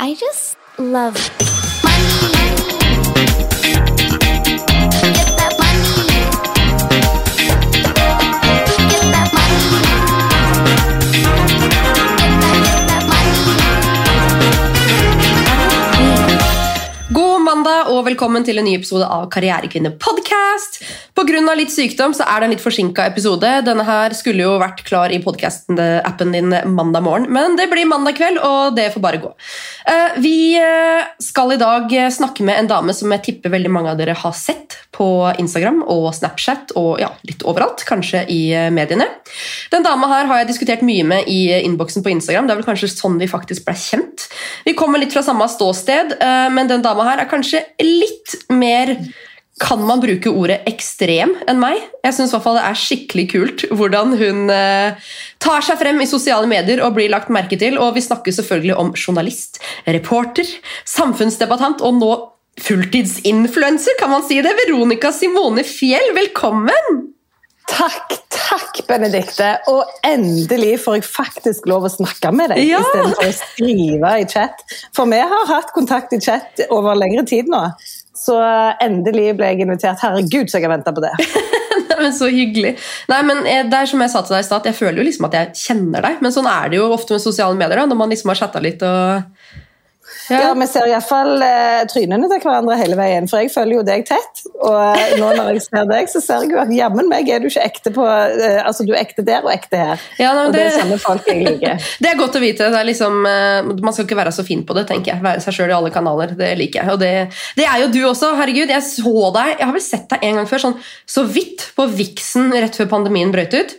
I just love mandag og velkommen til en ny episode av Karrierekvinne podcast. Pga. litt sykdom så er det en litt forsinka episode. Denne her skulle jo vært klar i podcasten-appen din mandag morgen, men det blir mandag kveld, og det får bare gå. Eh, Vi eh, skal i dag snakke med en dame som jeg tipper veldig mange av dere har sett på Instagram og Snapchat og ja, litt overalt, kanskje i eh, mediene. Den dama her har jeg diskutert mye med i innboksen på Instagram. Det er vel kanskje sånn vi faktisk ble kjent. Vi kommer litt fra samme ståsted, eh, men den dama her er kanskje litt mer kan man bruke ordet ekstrem enn meg? Jeg synes i hvert fall det er skikkelig kult hvordan hun eh, tar seg frem i sosiale medier og blir lagt merke til. Og vi snakker selvfølgelig om journalist, reporter, samfunnsdebattant og nå fulltidsinfluenser, kan man si det. Veronica Simone Fjell, velkommen! Takk, takk, Benedikte. Og endelig får jeg faktisk lov å snakke med deg Ja. istedenfor å skrive i chat. For vi har hatt kontakt i chat over lengre tid nå. Så endelig ble jeg invitert. Herregud, så jeg har venta på det. Nei, men Så hyggelig. Nei, men eh, det er som jeg sa til deg i start, jeg føler jo liksom at jeg kjenner deg, men sånn er det jo ofte med sosiale medier, da, når man liksom har chatta litt og Ja, Vi ser iallfall eh, trynene til hverandre hele veien, for jeg følger jo deg tett. Og eh, nå når jeg ser deg, så ser jeg jo at jammen meg er du ikke ekte på eh, Altså, du er ekte der og ekte her. Ja, nei, og det er samme folk jeg liker. Det er godt å vite. Det er liksom, eh, man skal ikke være så fin på det, tenker jeg. Være seg sjøl i alle kanaler. Det liker jeg. Og det, det er jo du også. Herregud, jeg så deg Jeg har vel sett deg en gang før, sånn så vidt på Vixen rett før pandemien brøt ut.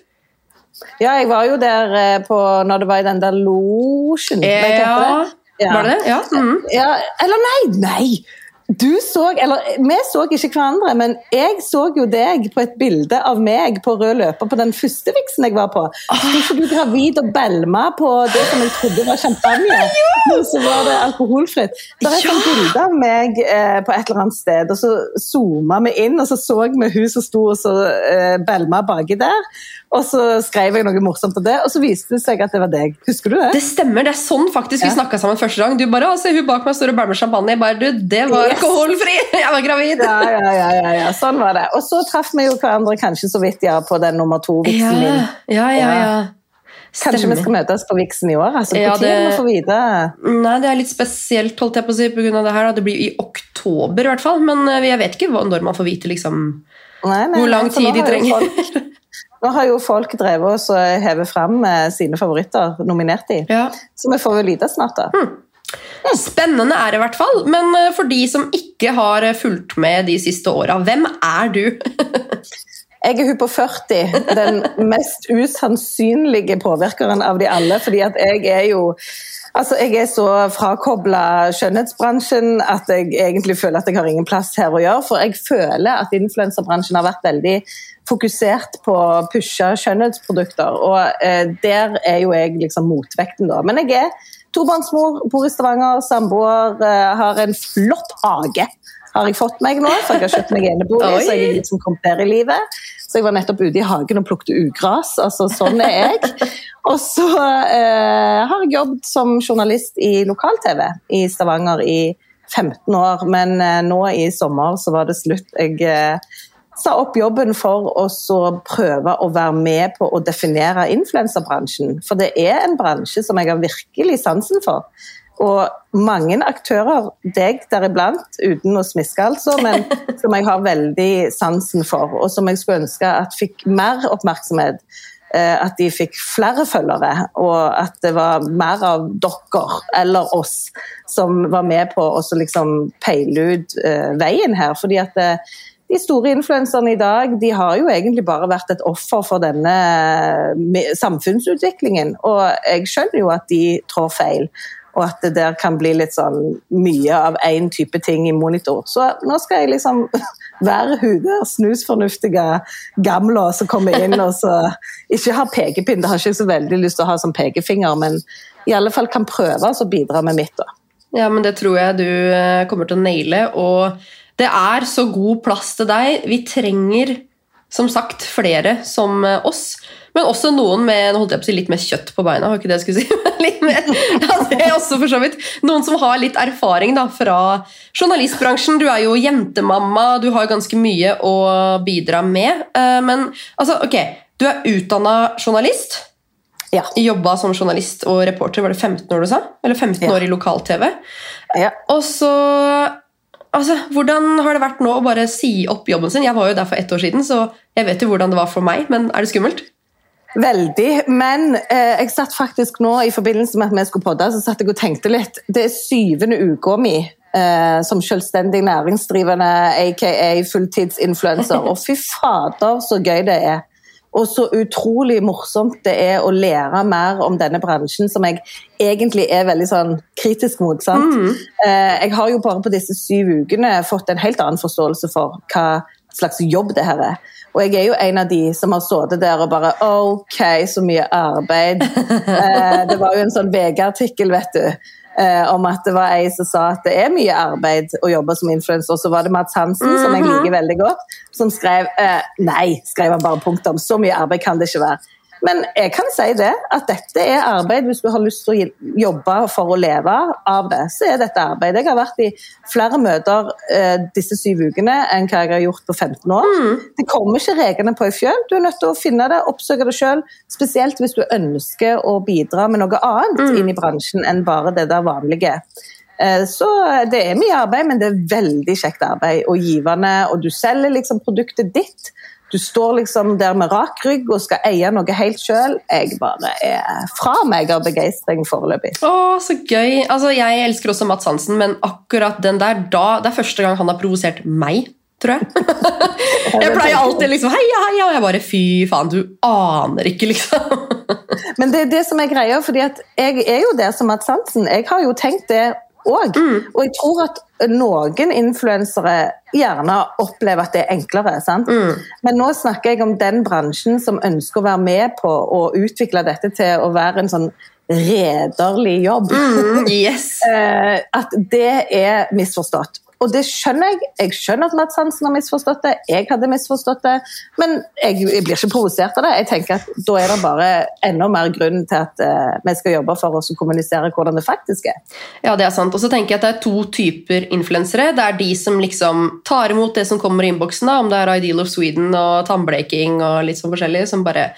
Ja, jeg var jo der eh, på, når det var i den der losjen. vet Ja. Var det det? Ja. Mm. Ja, eller nei, nei! Du så, eller Vi så ikke hverandre, men jeg så jo deg på et bilde av meg på rød løper på den første viksen jeg var på. Ikke du gravid og belma på det som jeg trodde var champagne, men så var det alkoholfritt. Det er et Ja. bilde av meg eh, på et eller annet sted, og så zooma vi inn, og så så vi hun som sto og så eh, belma baki der. Og så skrev jeg noe morsomt om det, og så viste det seg at det var deg. Husker du det? Det stemmer, det er sånn faktisk vi Ja. snakka sammen første gang. Du bare, se hun bak meg står og bærer med champagne. Jeg bare, du, det var Yes. alkoholfri! Jeg var gravid! Ja, ja, ja, ja, ja, sånn var det. Og så traff vi jo hverandre kanskje så vidt ja, på den nummer Ja, to-viksen min. ja, ja. ja. Kanskje vi skal møtes på viksen i år? Altså, Ja, på tide det- å få vite. Nei, det er litt spesielt, holdt jeg på å si, på grunn av det her. da. Det blir i oktober, i hvert fall. Men eh, jeg vet ikke når man får vite liksom Nei, nei, Hvor lang tid de trenger. Folk, nå har jo folk drevet oss og hevet fram eh, sine favoritter nominert de. Ja. Så vi får vel vite snart, da. Hmm. Spennende er det i hvert fall. Men eh, for de som ikke har eh, fulgt med de siste åra, hvem er du? Jeg er hun på 40, den mest usannsynlige påvirkeren av de alle. fordi at jeg er jo Altså, Jeg er så frakobla skjønnhetsbransjen at jeg egentlig føler at jeg har ingen plass her å gjøre. For jeg føler at influenserbransjen har vært veldig fokusert på å pushe skjønnhetsprodukter. Og eh, der er jo jeg liksom motvekten, da. Men jeg er tobarnsmor, bor i Stavanger, samboer, eh, har en flott hage. Har jeg fått meg nå, for jeg har kjøpt meg enebolig, så jeg er liksom kommet der i livet. Så jeg var nettopp ute i hagen og plukket ugras. altså Sånn er jeg. Og så eh, har jeg jobbet som journalist i lokal-TV i Stavanger i 15 år. Men eh, nå i sommer så var det slutt. Jeg eh, sa opp jobben for å så prøve å være med på å definere influenserbransjen. For det er en bransje som jeg har virkelig sansen for. Og mange aktører, deg deriblant, uten å smiske altså, men som jeg har veldig sansen for, og som jeg skulle ønske at fikk mer oppmerksomhet. eh, At de fikk flere følgere, og at det var mer av dere eller oss som var med på å liksom peile ut eh, veien her. fordi at eh, de store influenserne i dag de har jo egentlig bare vært et offer for denne samfunnsutviklingen. Og jeg skjønner jo at de trår feil, og at det der kan bli litt sånn mye av én type ting i monitor. Så nå skal jeg liksom være hun der snusfornuftige gamle som kommer inn og så ikke har pekepinn. Det har ikke så veldig lyst til å ha som pekefinger, men i alle fall kan prøve å bidra med mitt. da. Ja, men det tror jeg du eh, kommer til å naile. Og det er så god plass til deg. Vi trenger som sagt flere som eh, oss. Men også noen med holdt jeg på å si, litt mer kjøtt på beina. har ikke det jeg skulle si. litt mer, altså, det er også for så vidt. Noen som har litt erfaring da, fra journalistbransjen. Du er jo jentemamma, du har ganske mye å bidra med. Eh, men altså, ok, du er utdanna journalist. Ja. Jobba som journalist og reporter, var det 15 år du sa? Eller 15 Ja. år i lokal-TV. Ja. Og så altså, Hvordan har det vært nå å bare si opp jobben sin? Jeg var jo der for ett år siden, så jeg vet jo hvordan det var for meg, men er det skummelt? Veldig. Men eh, jeg satt faktisk nå i forbindelse med at vi skulle podde, så satt jeg og tenkte litt. Det er syvende uka mi eh, som selvstendig næringsdrivende, aka fulltidsinfluenser. Og fy fader, så gøy det er. Og så utrolig morsomt det er å lære mer om denne bransjen, som jeg egentlig er veldig sånn kritisk mot. sant? Eh, jeg har jo bare på disse syv ukene fått en helt annen forståelse for hva slags jobb det her er. Og jeg er jo en av de som har sittet der og bare OK, så mye arbeid. Eh, det var jo en sånn VG-artikkel, vet du. eh, om at det var ei som sa at det er mye arbeid å jobbe som influenser. Så var det Mats Hansen, som jeg liker veldig godt, som skrev eh, Nei, skrev han bare punktum. Så mye arbeid kan det ikke være. Men jeg kan si det, at dette er arbeid. Hvis du har lyst til å jobbe for å leve av det, så er dette arbeid. Jeg har vært i flere møter eh, disse syv ukene enn hva jeg har gjort på 15 år. Det kommer ikke reglene på i fjøl. Du er nødt til å finne det, oppsøke det sjøl. Spesielt hvis du ønsker å bidra med noe annet inn i bransjen enn bare det der vanlige. Eh, Så det er mye arbeid, men det er veldig kjekt arbeid og givende. Og du selger liksom produktet ditt. Du står liksom der med rak rygg og skal eie noe helt sjøl. Jeg bare er fra meg av begeistring foreløpig. Å, så gøy! Altså, Jeg elsker også Mats Hansen, men akkurat den der da, Det er første gang han har provosert meg, tror jeg. jeg pleier alltid liksom Heia, heia! Og jeg bare Fy faen, du aner ikke, liksom. Men det er det som er greia, fordi at jeg er jo der som Mats Hansen. Jeg har jo tenkt det òg. Og jeg tror at noen influensere gjerne opplever at det er enklere. sant? Men nå snakker jeg om den bransjen som ønsker å være med på å utvikle dette til å være en sånn rederlig jobb. Mm, yes! Eh, at det er misforstått. Og det skjønner jeg. Jeg skjønner at Mads Hansen har misforstått det. Jeg hadde misforstått det. Men jeg, jeg blir ikke provosert av det. Jeg tenker at Da er det bare enda mer grunn til at uh, vi skal jobbe for oss å kommunisere hvordan det faktisk er. Ja, det er sant. Og så tenker jeg at det er to typer influensere. Det er de som liksom tar imot det som kommer i innboksen, om det er Ideal of Sweden og tannbleking og litt sånn forskjellig, som bare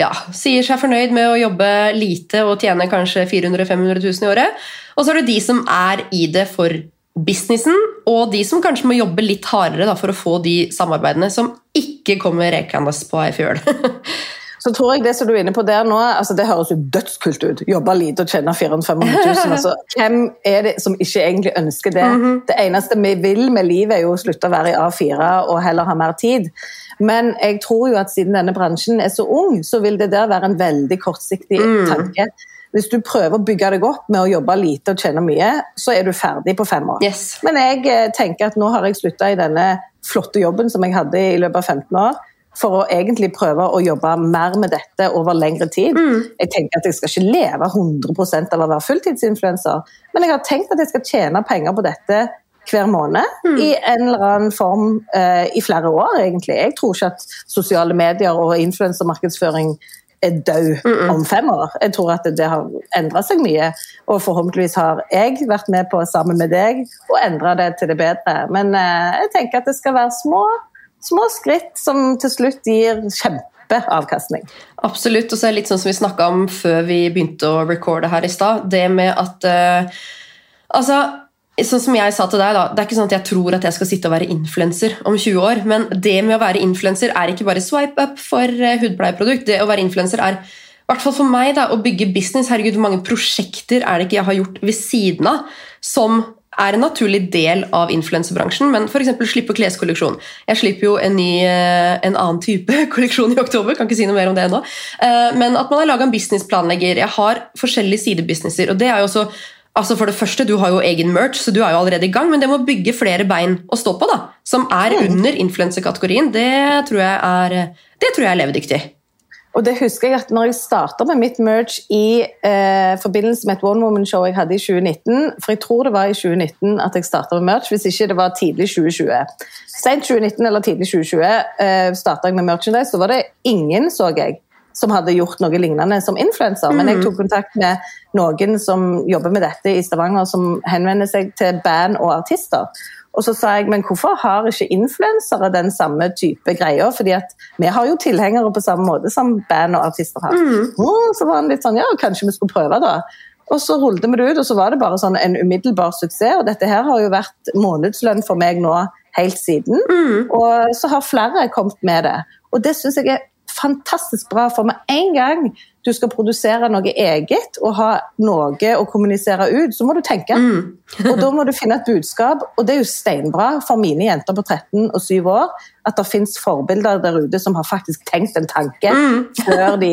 ja, sier seg fornøyd med å jobbe lite og tjene kanskje 400 000-500 000 i året. Og så er det de som er i det for businessen, og de som kanskje må jobbe litt hardere da, for å få de samarbeidene som ikke kommer rekende på ei fjøl. Så tror jeg det som du er inne på der nå, altså det høres jo dødskult ut. Jobbe lite og tjene 400 000-500 000. Altså, hvem er det som ikke egentlig ønsker det? Det eneste vi vil med livet, er jo å slutte å være i A4 og heller ha mer tid. Men jeg tror jo at siden denne bransjen er så ung, så vil det der være en veldig kortsiktig tanke. Hvis du prøver å bygge deg opp med å jobbe lite og tjene mye, så er du ferdig på fem år. Yes. Men jeg eh, tenker at nå har jeg slutta i denne flotte jobben som jeg hadde i løpet av 15 år, for å egentlig prøve å jobbe mer med dette over lengre tid. Jeg tenker at jeg skal ikke leve 100 av å være fulltidsinfluenser, men jeg har tenkt at jeg skal tjene penger på dette hver måned i en eller annen form eh, i flere år, egentlig. Jeg tror ikke at sosiale medier og influensermarkedsføring er død om fem år. Jeg tror at det har endra seg mye, og forhåpentligvis har jeg vært med på sammen med deg å endre det til det bedre. Men eh, jeg tenker at det skal være små, små skritt som til slutt gir kjempeavkastning. Absolutt, og så er det litt sånn som vi snakka om før vi begynte å recorde her i stad. Det med at uh, Altså, sånn som jeg sa til deg, da, det er ikke sånn at jeg tror at jeg skal sitte og være influenser om 20 år, men det med å være influenser er ikke bare swipe up for eh, hudpleieprodukt. Det å være influenser er i hvert fall for meg da, å bygge business. Herregud, hvor mange prosjekter er det ikke jeg har gjort ved siden av som er en naturlig del av influenserbransjen, men f.eks. slippe kleskolleksjon. Jeg slipper jo en ny, eh, en annen type kolleksjon i oktober, kan ikke si noe mer om det ennå. Eh, Men at man har laga en businessplanlegger. Jeg har forskjellige sidebusinesser, og det er jo også Altså for det første, Du har jo egen merch, så du er jo allerede i gang, men det må bygge flere bein å stå på, da, som er under influensekategorien, det tror jeg er, det tror jeg er levedyktig. Og det husker jeg at når jeg starta med mitt merch i eh, forbindelse med et One Woman-show jeg hadde i 2019, for jeg tror det var i 2019 at jeg starta med merch, hvis ikke det var tidlig 2020. Sent 2019 eller tidlig 2020 eh, starta jeg med merchandise, så var det ingen, så jeg, som hadde gjort noe lignende som influenser. Men jeg tok kontakt med noen som jobber med dette i Stavanger, som henvender seg til band og artister. Og så sa jeg, men hvorfor har ikke influensere den samme type greier? Fordi at vi har jo tilhengere på samme måte som band og artister har. «Å», så var han litt sånn, ja, kanskje vi skulle prøve da. Og så rullet vi det ut, og så var det bare sånn en umiddelbar suksess. Og dette her har jo vært månedslønn for meg nå helt siden. Og så har flere kommet med det. Og det syns jeg er fantastisk bra, for med en gang du skal produsere noe eget og ha noe å kommunisere ut, så må du tenke. og da må du finne et budskap, og det er jo steinbra for mine jenter på 13 og 7 år at det fins forbilder der ute som har faktisk tenkt en tanke før de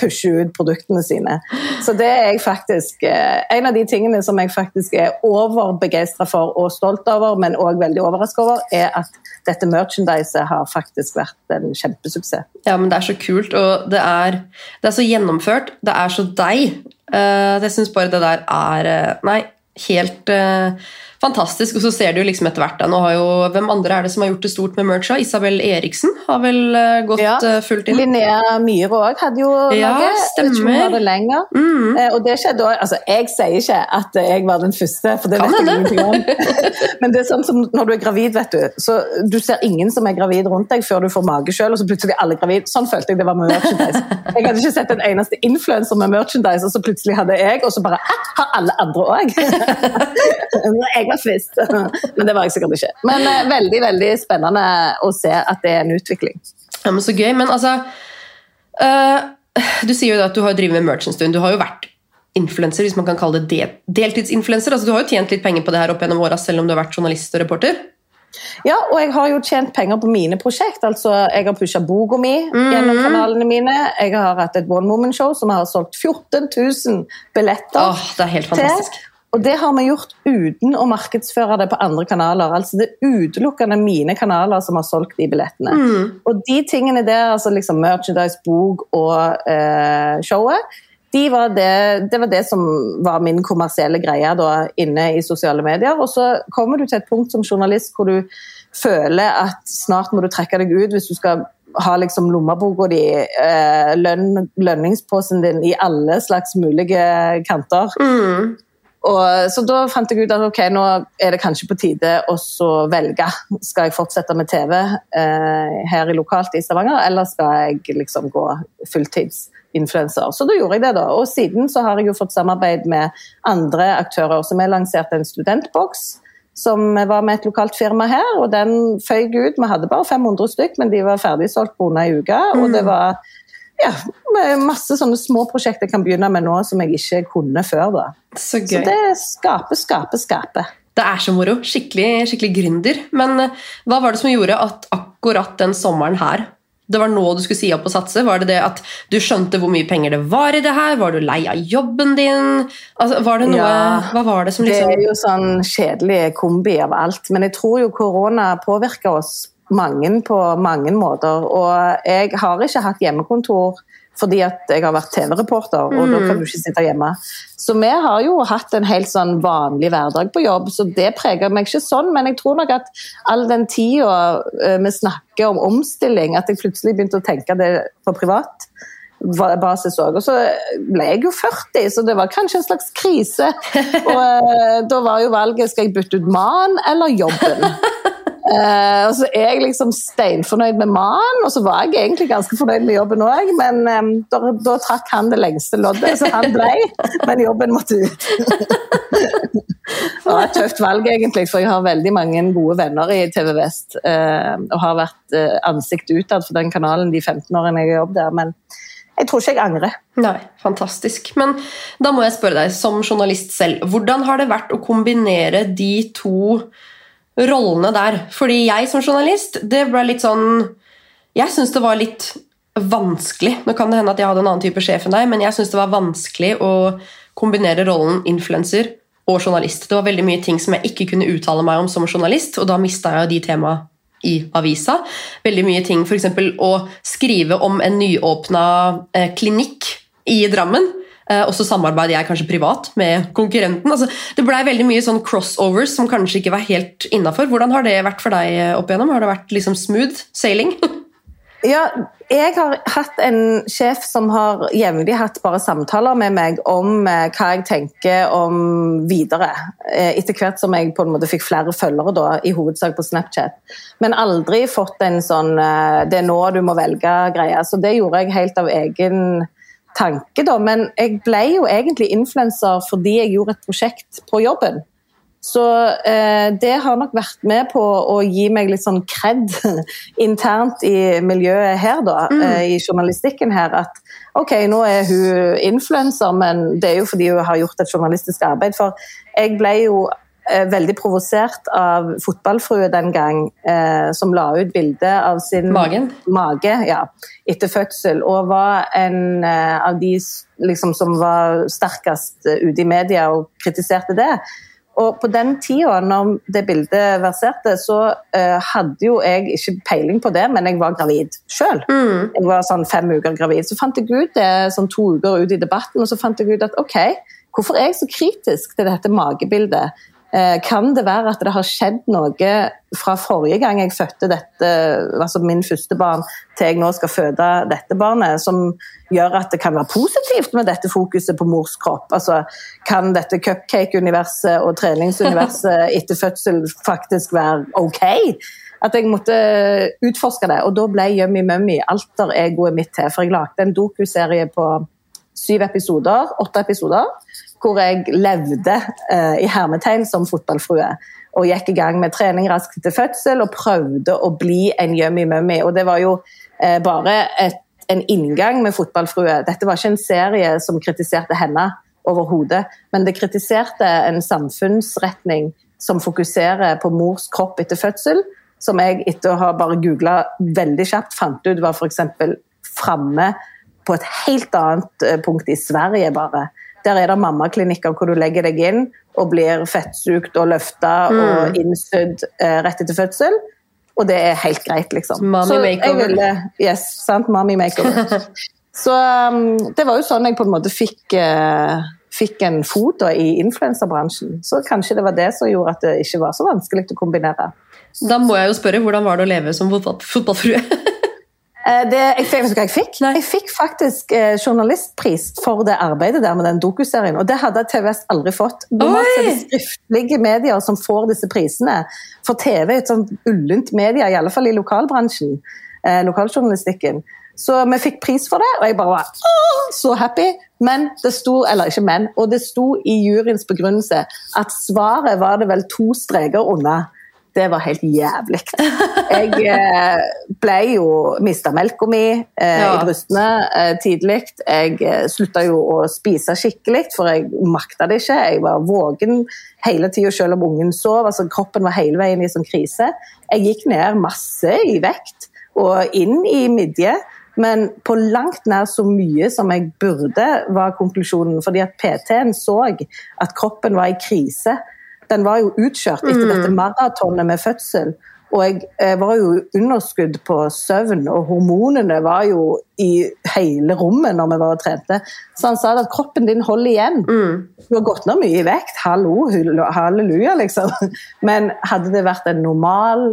pusher ut produktene sine. Så det er jeg faktisk eh, En av de tingene som jeg faktisk er overbegeistra for og stolt over, men òg veldig overraska over, er at dette merchandiset har faktisk vært en kjempesuksess. Ja, men det er så kult, og det er, det er så gjennomført. Det er så deg. Uh, jeg syns bare det der er eh, Nei, helt eh, fantastisk. Og så ser du liksom etter hvert da, nå har jo, Hvem andre er det som har gjort det stort med mercha? Isabel Eriksen har vel eh, gått Ja. eh, fullt inn? Linnea Myhre òg hadde jo Ja, noe. stemmer. Det lenger. Mm. Eh, Og det skjedde òg. altså Jeg sier ikke at jeg var den første, for det Kan vet jeg ingenting om. Men det er sånn som når du er gravid, vet du. Så du ser ingen som er gravid rundt deg før du får mage sjøl, og så plutselig er alle gravid. Sånn følte jeg det var med merchandise. Jeg hadde ikke sett en eneste influenser med merchandise, og så plutselig hadde jeg, og så bare Har alle andre òg? jeg. Men det var jeg sikkert ikke. Men eh, veldig, veldig spennende å se at det er en utvikling. Ja, men Så gøy. Men altså uh, Du sier jo at du har drevet med merch en stund. Du har jo vært influenser, hvis man kan kalle det, det deltidsinfluenser. Altså, du har jo tjent litt penger på det her opp gjennom åra, selv om du har vært journalist og reporter. Ja, og jeg har jo tjent penger på mine prosjekt. Altså, jeg har pusha boka mi gjennom kanalene mine. Jeg har hatt et one woman show som har solgt 14 000 billetter. Åh, det er helt fantastisk. til. Og det har vi gjort uten å markedsføre det på andre kanaler. Altså Det er utelukkende mine kanaler som har solgt de billettene. Og de tingene der, altså liksom merchandise, bok og eh, showet, de var det, det var det som var min kommersielle greie da, inne i sosiale medier. Og så kommer du til et punkt som journalist hvor du føler at snart må du trekke deg ut hvis du skal ha liksom lommeboka di, eh, lønn, lønningsposen din i alle slags mulige kanter. Mm. Og, så da fant jeg ut at ok, nå er det kanskje på tide å velge. Skal jeg fortsette med TV eh, her i lokalt i Stavanger, eller skal jeg liksom gå fulltidsinfluenser? Så da gjorde jeg det, da. Og siden så har jeg jo fått samarbeid med andre aktører. Så vi lanserte en studentboks som var med et lokalt firma her, og den føyk ut. Vi hadde bare 500 stykk, men de var ferdigsolgt på under ei uke. Og det var ja, masse sånne små prosjekter jeg kan begynne med nå som jeg ikke kunne før. da. Så Så det skaper, skaper, skaper. Det er så moro. Skikkelig, skikkelig gründer. Men eh, hva var det som gjorde at akkurat den sommeren her det var nå du skulle si opp og satse? Var det det at du skjønte hvor mye penger det var i det her? Var du lei av jobben din? Altså, var det noe, Ja, hva var det som Det liksom er jo sånn kjedelig kombi av alt. Men jeg tror jo korona påvirker oss mange på mange måter. Og jeg har ikke hatt hjemmekontor fordi at jeg har vært TV-reporter, og da kan du ikke sitte hjemme. Så vi har jo hatt en helt sånn vanlig hverdag på jobb, så det preger meg ikke sånn. Men jeg tror nok at all den tida eh, vi snakker om omstilling, at jeg plutselig begynte å tenke det på privat basis òg. Og så ble jeg jo 40, så det var kanskje en slags krise. Og eh, da var jo valget skal jeg bytte ut mannen eller jobben. Eh, og så er jeg liksom steinfornøyd med mannen, og så var jeg egentlig ganske fornøyd med jobben òg, men um, da, da trakk han det lengste loddet, så han ble, men jobben måtte ut. det var et tøft valg, egentlig, for jeg har veldig mange gode venner i TV Vest, Uh, og har vært uh, ansikt utad for den kanalen de 15 årene jeg har jobbet der, men jeg tror ikke jeg angrer. Nei, fantastisk. Men da må jeg spørre deg, som journalist selv, hvordan har det vært å kombinere de to rollene der? Fordi jeg som journalist, det ble litt sånn Jeg syns det var litt vanskelig. Nå kan det hende at jeg hadde en annen type sjef enn deg, men jeg syns det var vanskelig å kombinere rollen influenser og journalist. Det var veldig mye ting som jeg ikke kunne uttale meg om som journalist, og da mista jeg de temaene i avisa. Veldig mye ting, f.eks. å skrive om en nyåpna eh, klinikk i Drammen. Eh, og så samarbeider jeg kanskje privat med konkurrenten. Altså, det blei veldig mye sånn crossovers som kanskje ikke var helt innafor. Hvordan har det vært for deg eh, opp igjennom? Har det vært liksom smooth sailing? Ja, jeg har hatt en sjef som har jevnlig hatt bare samtaler med meg om eh, hva jeg tenker om videre. Etter hvert som jeg på en måte fikk flere følgere, da, i hovedsak på Snapchat. Men aldri fått en sånn 'det er nå du må velge'-greie. Så det gjorde jeg helt av egen tanke, da. Men jeg ble jo egentlig influenser fordi jeg gjorde et prosjekt på jobben. Så eh, det har nok vært med på å gi meg litt sånn kred internt i miljøet her, da. Mm. Eh, I journalistikken her. At OK, nå er hun influenser, men det er jo fordi hun har gjort et journalistisk arbeid. For jeg ble jo veldig provosert av fotballfrue den gang, eh, som la ut bilde av sin Magen. mage ja, etter fødsel, og var en eh, av de liksom, som var sterkest ute i media og kritiserte det. Og på den tida, når det bildet verserte, så uh, hadde jo jeg ikke peiling på det, men jeg var gravid sjøl. Mm. Jeg var sånn fem uker gravid. Så fant jeg ut det sånn to uker ut i debatten, og så fant jeg ut at OK, hvorfor er jeg så kritisk til dette magebildet? Eh, kan det være at det har skjedd noe fra forrige gang jeg fødte dette, altså min første barn, til jeg nå skal føde dette barnet, som gjør at det kan være positivt med dette fokuset på mors kropp? Altså, kan dette cupcake-universet og treningsuniverset etter fødsel faktisk være ok? At jeg måtte utforske det. Og da ble Yummy Mummy alter egoet mitt til. For jeg lagde en dokuserie på syv episoder, åtte episoder hvor jeg levde eh, i hermetegn som fotballfrue. Og gikk i gang med trening raskt etter fødsel og prøvde å bli en yummy mummy. Og det var jo eh, bare et, en inngang med fotballfrue. Dette var ikke en serie som kritiserte henne overhodet, men det kritiserte en samfunnsretning som fokuserer på mors kropp etter fødsel, som jeg etter å ha bare googla veldig kjapt fant ut var f.eks. framme på et helt annet eh, punkt i Sverige, bare. Der er det mammaklinikker hvor du legger deg inn og blir fettsugt og løfta mm. og innsydd eh, rett etter fødsel. Og det er helt greit, liksom. Mommy makeover. Ville, yes, sant? Mommy makeover. Så um, det var jo sånn jeg på en måte fikk, uh, fikk en fot da, i influenserbransjen. Så kanskje det var det som gjorde at det ikke var så vanskelig å kombinere. Da må jeg jo spørre, hvordan var det å leve som fotballfrue? Eh, det, jeg, hva jeg fikk? Jeg fikk faktisk eh, journalistpris for det arbeidet der med den dokuserien. Og det hadde TVS aldri fått. Normalt er det skriftlige medier som får disse prisene. For TV er et sånt ullent media, i alle fall i lokalbransjen. Eh, lokaljournalistikken. Så vi fikk pris for det, og jeg bare var så happy. Men det sto, eller ikke men, og det sto i juryens begrunnelse at svaret var det vel to streker unna det var helt jævlig. Jeg eh, ble jo Mista melka mi eh, ja. i brystene eh, tidlig. Jeg eh, slutta jo å spise skikkelig, for jeg makta det ikke. Jeg var våken hele tida selv om ungen sov. altså Kroppen var hele veien i sånn krise. Jeg gikk ned masse i vekt og inn i midje. Men på langt nær så mye som jeg burde, var konklusjonen. Fordi at PT-en så at kroppen var i krise den var jo utkjørt etter mm. dette maratonet med fødsel. Og jeg, jeg var jo underskudd på søvn, og hormonene var jo i hele rommet når vi var og trente. Så han sa at kroppen din holder igjen. Mm. Du har gått ned mye i vekt, hallo, halleluja, liksom. Men hadde det vært en normal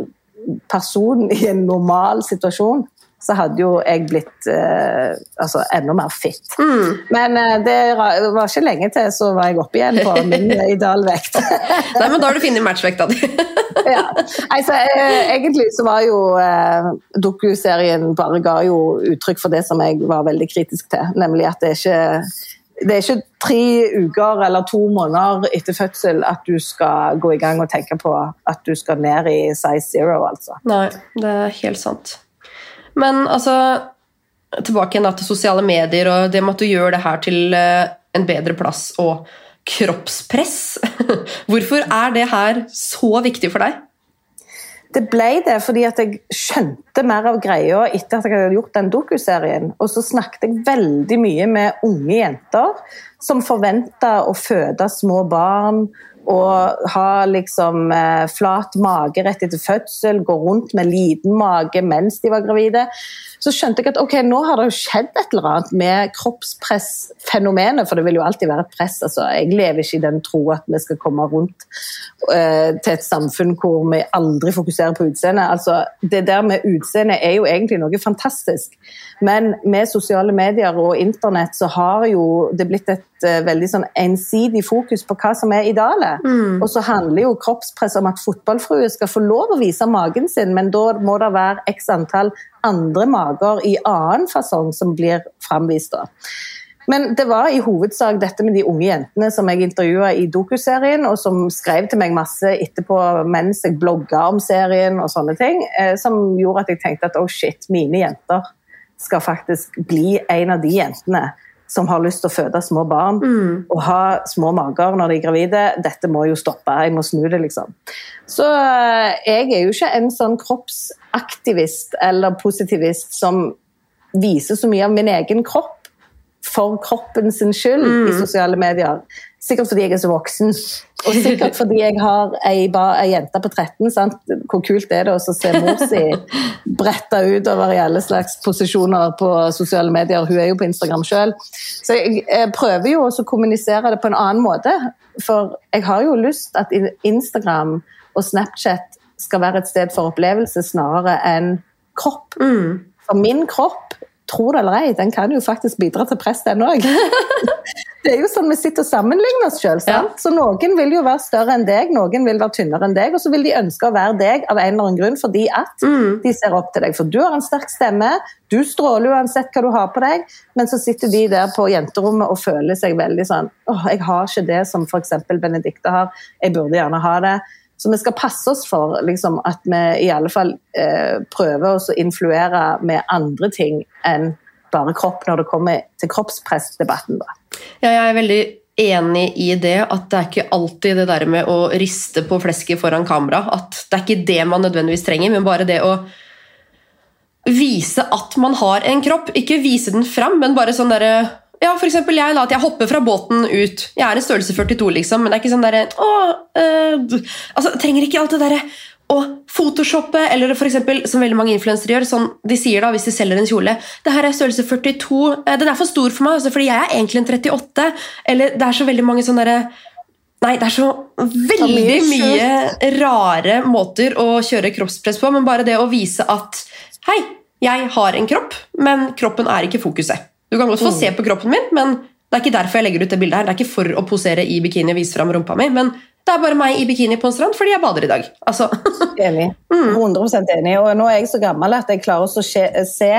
person i en normal situasjon, så hadde jo jeg blitt eh, altså enda mer fit. Mm. Men eh, det var ikke lenge til, så var jeg oppe igjen på min idealvekt. Nei, men da har du funnet matchvekta di. ja. Altså, eh, egentlig så var jo eh, dokuserien bare ga jo uttrykk for det som jeg var veldig kritisk til, nemlig at det er ikke det er ikke tre uker eller to måneder etter fødsel at du skal gå i gang og tenke på at du skal ned i size zero, altså. Nei, det er helt sant. Men altså Tilbake igjen til sosiale medier og det med at du gjør det her til eh, en bedre plass og kroppspress. Hvorfor er det her så viktig for deg? Det ble det fordi at jeg skjønte mer av greia etter at jeg hadde gjort den dokuserien. Og så snakket jeg veldig mye med unge jenter som forventa å føde små barn og ha liksom eh, flat mage rett etter fødsel, gå rundt med liten mage mens de var gravide, så skjønte jeg at ok, nå har det jo skjedd et eller annet med kroppspressfenomenet, for det vil jo alltid være et press. altså Jeg lever ikke i den tro at vi skal komme rundt uh, til et samfunn hvor vi aldri fokuserer på utseendet. Altså, det der med utseendet er jo egentlig noe fantastisk, men med sosiale medier og internett så har jo det blitt et uh, veldig sånn ensidig fokus på hva som er idealet. Mm. Og så handler jo kroppspress om at fotballfruer skal få lov å vise magen sin, men da må det være x antall andre mager i annen fasong som blir framvist. Men det var i hovedsak dette med de unge jentene som jeg intervjua i dokuserien, og som skrev til meg masse etterpå mens jeg blogga om serien, og sånne ting, eh, som gjorde at jeg tenkte at oh shit, mine jenter skal faktisk bli en av de jentene som har lyst til å føde små barn mm. og ha små mager når de er gravide. Dette må jo stoppe, jeg må snu det, liksom. Så eh, jeg er jo ikke en sånn kroppsaktivist eller positivist som viser så mye av min egen kropp for kroppen sin skyld mm. i sosiale medier. Sikkert fordi jeg er så voksen, og sikkert fordi jeg har ei, ei jente på 13. Sant? Hvor kult er det å se mor si bretta utover i alle slags posisjoner på sosiale medier? Hun er jo på Instagram sjøl. Så jeg, jeg, prøver jo å kommunisere det på en annen måte. For jeg har jo lyst at Instagram og Snapchat skal være et sted for opplevelse snarere enn kropp. Mm. For min kropp tro det eller ei, den kan jo faktisk bidra til press, den òg. det er jo sånn vi sitter og sammenligner oss sjøl. Ja. Så noen vil jo være større enn deg, noen vil være tynnere enn deg, og så vil de ønske å være deg av en eller annen grunn fordi at mm. de ser opp til deg. For du har en sterk stemme, du stråler uansett hva du har på deg, men så sitter de der på jenterommet og føler seg veldig sånn åh, jeg har ikke det som f.eks. Benedicte har, jeg burde gjerne ha det. Så vi skal passe oss for liksom, at vi i alle fall eh, prøver å influere med andre ting enn bare kropp når det kommer til kroppspressdebatten. Da. Ja, jeg er veldig enig i det, at det er ikke alltid det der med å riste på flesket foran kamera. At det er ikke det man nødvendigvis trenger, men bare det å vise at man har en kropp. Ikke vise den fram, men bare sånn derre ja, for eksempel jeg, da, at jeg hopper fra båten ut. Jeg er en størrelse 42, liksom, men det er ikke sånn derre øh, altså, Trenger ikke alt det derre å photoshoppe, eller for eksempel, som veldig mange influensere gjør. Sånn, de sier da, hvis de selger en kjole det her er størrelse 42, eh, den er for stor for meg, altså, fordi jeg er egentlig en 38. Eller det er så veldig mange sånne derre Nei, det er så veldig mye rare måter å kjøre kroppspress på, men bare det å vise at Hei, jeg har en kropp, men kroppen er ikke fokuset. Du kan godt få mm. se på kroppen min, men det er ikke derfor jeg legger ut det bildet. her. Det er ikke for å posere i bikini og vise fram rumpa mi, men det er bare meg i bikini på en strand fordi jeg bader i dag. Altså. enig. 100 mm. enig. Og nå er jeg så gammel at jeg klarer å se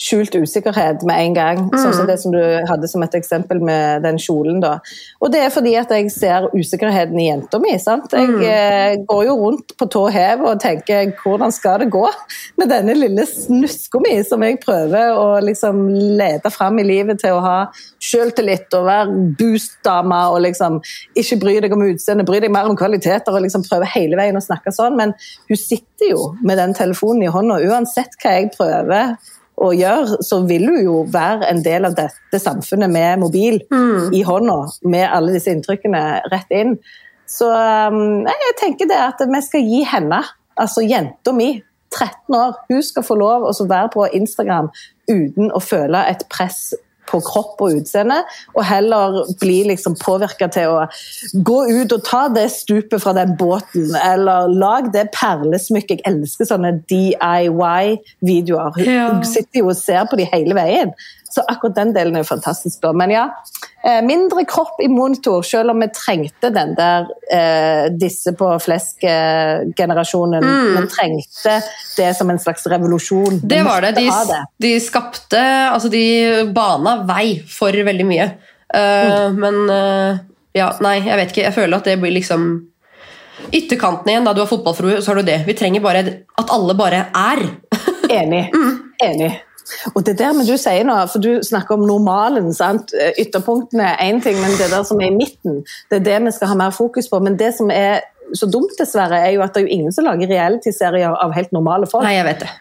skjult usikkerhet med en gang. Mm. Sånn som det som du hadde som et eksempel med den kjolen. da. Og det er fordi at jeg ser usikkerheten i jenta mi. sant? Jeg mm. eh, går jo rundt på tå hev og tenker hvordan skal det gå med denne lille snuska mi som jeg prøver å liksom lede fram i livet til å ha sjøltillit og være boost-dame og liksom ikke bry deg om utseendet, bry deg mer om kvaliteter og liksom prøve hele veien å snakke sånn. Men hun sitter jo med den telefonen i hånda uansett hva jeg prøver å gjøre, så vil du jo være en del av dette samfunnet med mobil mm. i hånda, med alle disse inntrykkene rett inn. Så um, jeg tenker det at vi skal gi henne, altså jenta mi, 13 år, hun skal få lov å være på Instagram uten å føle et press på kropp og utseende, og heller bli liksom påvirka til å gå ut og ta det stupet fra den båten, eller lag det perlesmykket. Jeg elsker sånne DIY-videoer. Hun sitter jo og ser på de hele veien. Så akkurat den delen er jo fantastisk. Men ja, mindre kropp i monitor, selv om vi trengte den der eh, disse på flesk-generasjonen. Mm. Vi trengte det som en slags revolusjon. Det var det. De, det. de, skapte Altså, de bana vei for veldig mye. Uh, mm. Men uh, ja, nei, jeg vet ikke. Jeg føler at det blir liksom Ytterkanten igjen, da du har fotballfrue, så har du det. Vi trenger bare at alle bare er. Enig. Mm. Enig. Og det der med du sier nå, for du snakker om normalen. sant? Ytterpunktene er én ting, men det der som er i midten, det er det vi skal ha mer fokus på. Men det som er så dumt, dessverre, er jo at det er jo ingen som lager reality-serier av helt normale folk. Nei, jeg vet det.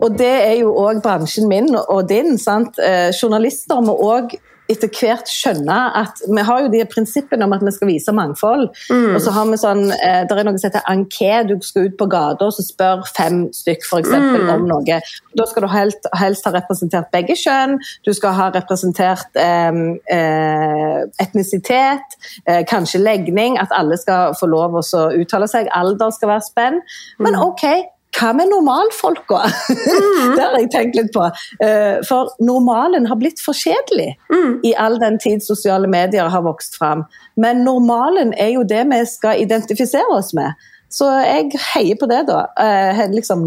Og det er jo òg bransjen min og din. sant? Eh, journalister må òg etter hvert skjønne at vi har jo de prinsippene om at vi skal vise mangfold. Og så har vi sånn, eh, Det er noe som heter anké. Du skal ut på gata og så spør fem stykk for eksempel, om noe. Da skal du helst, helst ha representert begge kjønn. Du skal ha representert eh, eh, etnisitet, eh, kanskje legning. At alle skal få lov å uttale seg. Alder skal være spenn. Men ok, hva med normalfolka? det har jeg tenkt litt på. Eh, For normalen har blitt for kjedelig i all den tid sosiale medier har vokst fram. Men normalen er jo det vi skal identifisere oss med. Så jeg heier på det, da. Eh, liksom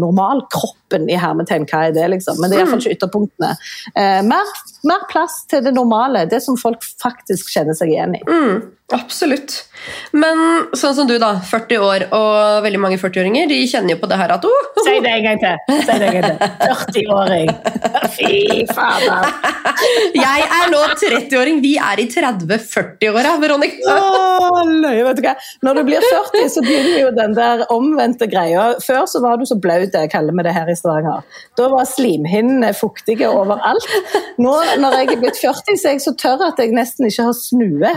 Normalkroppen i hermetegn, hva er det, liksom? Men det er iallfall ikke ytterpunktene. Eh, mer, mer plass til det normale, det som folk faktisk kjenner seg igjen i. Mm, absolutt. Men sånn som du, da. 40 år, og veldig mange 40-åringer de kjenner jo på det her at oh, Si det en gang til! Si det en gang til. 40-åring. Fy fader. Jeg er nå 30-åring, vi er i 30-40-åra, Veronica. Åh, løye, vet du hva. Når du blir 40, så begynner jo den der omvendte greia. Før så var du så blaut, det kaller vi det her i Stavanger. Da var slimhinnene fuktige overalt. Nå når jeg er blitt 40, så er jeg så tørr at jeg nesten ikke har snue.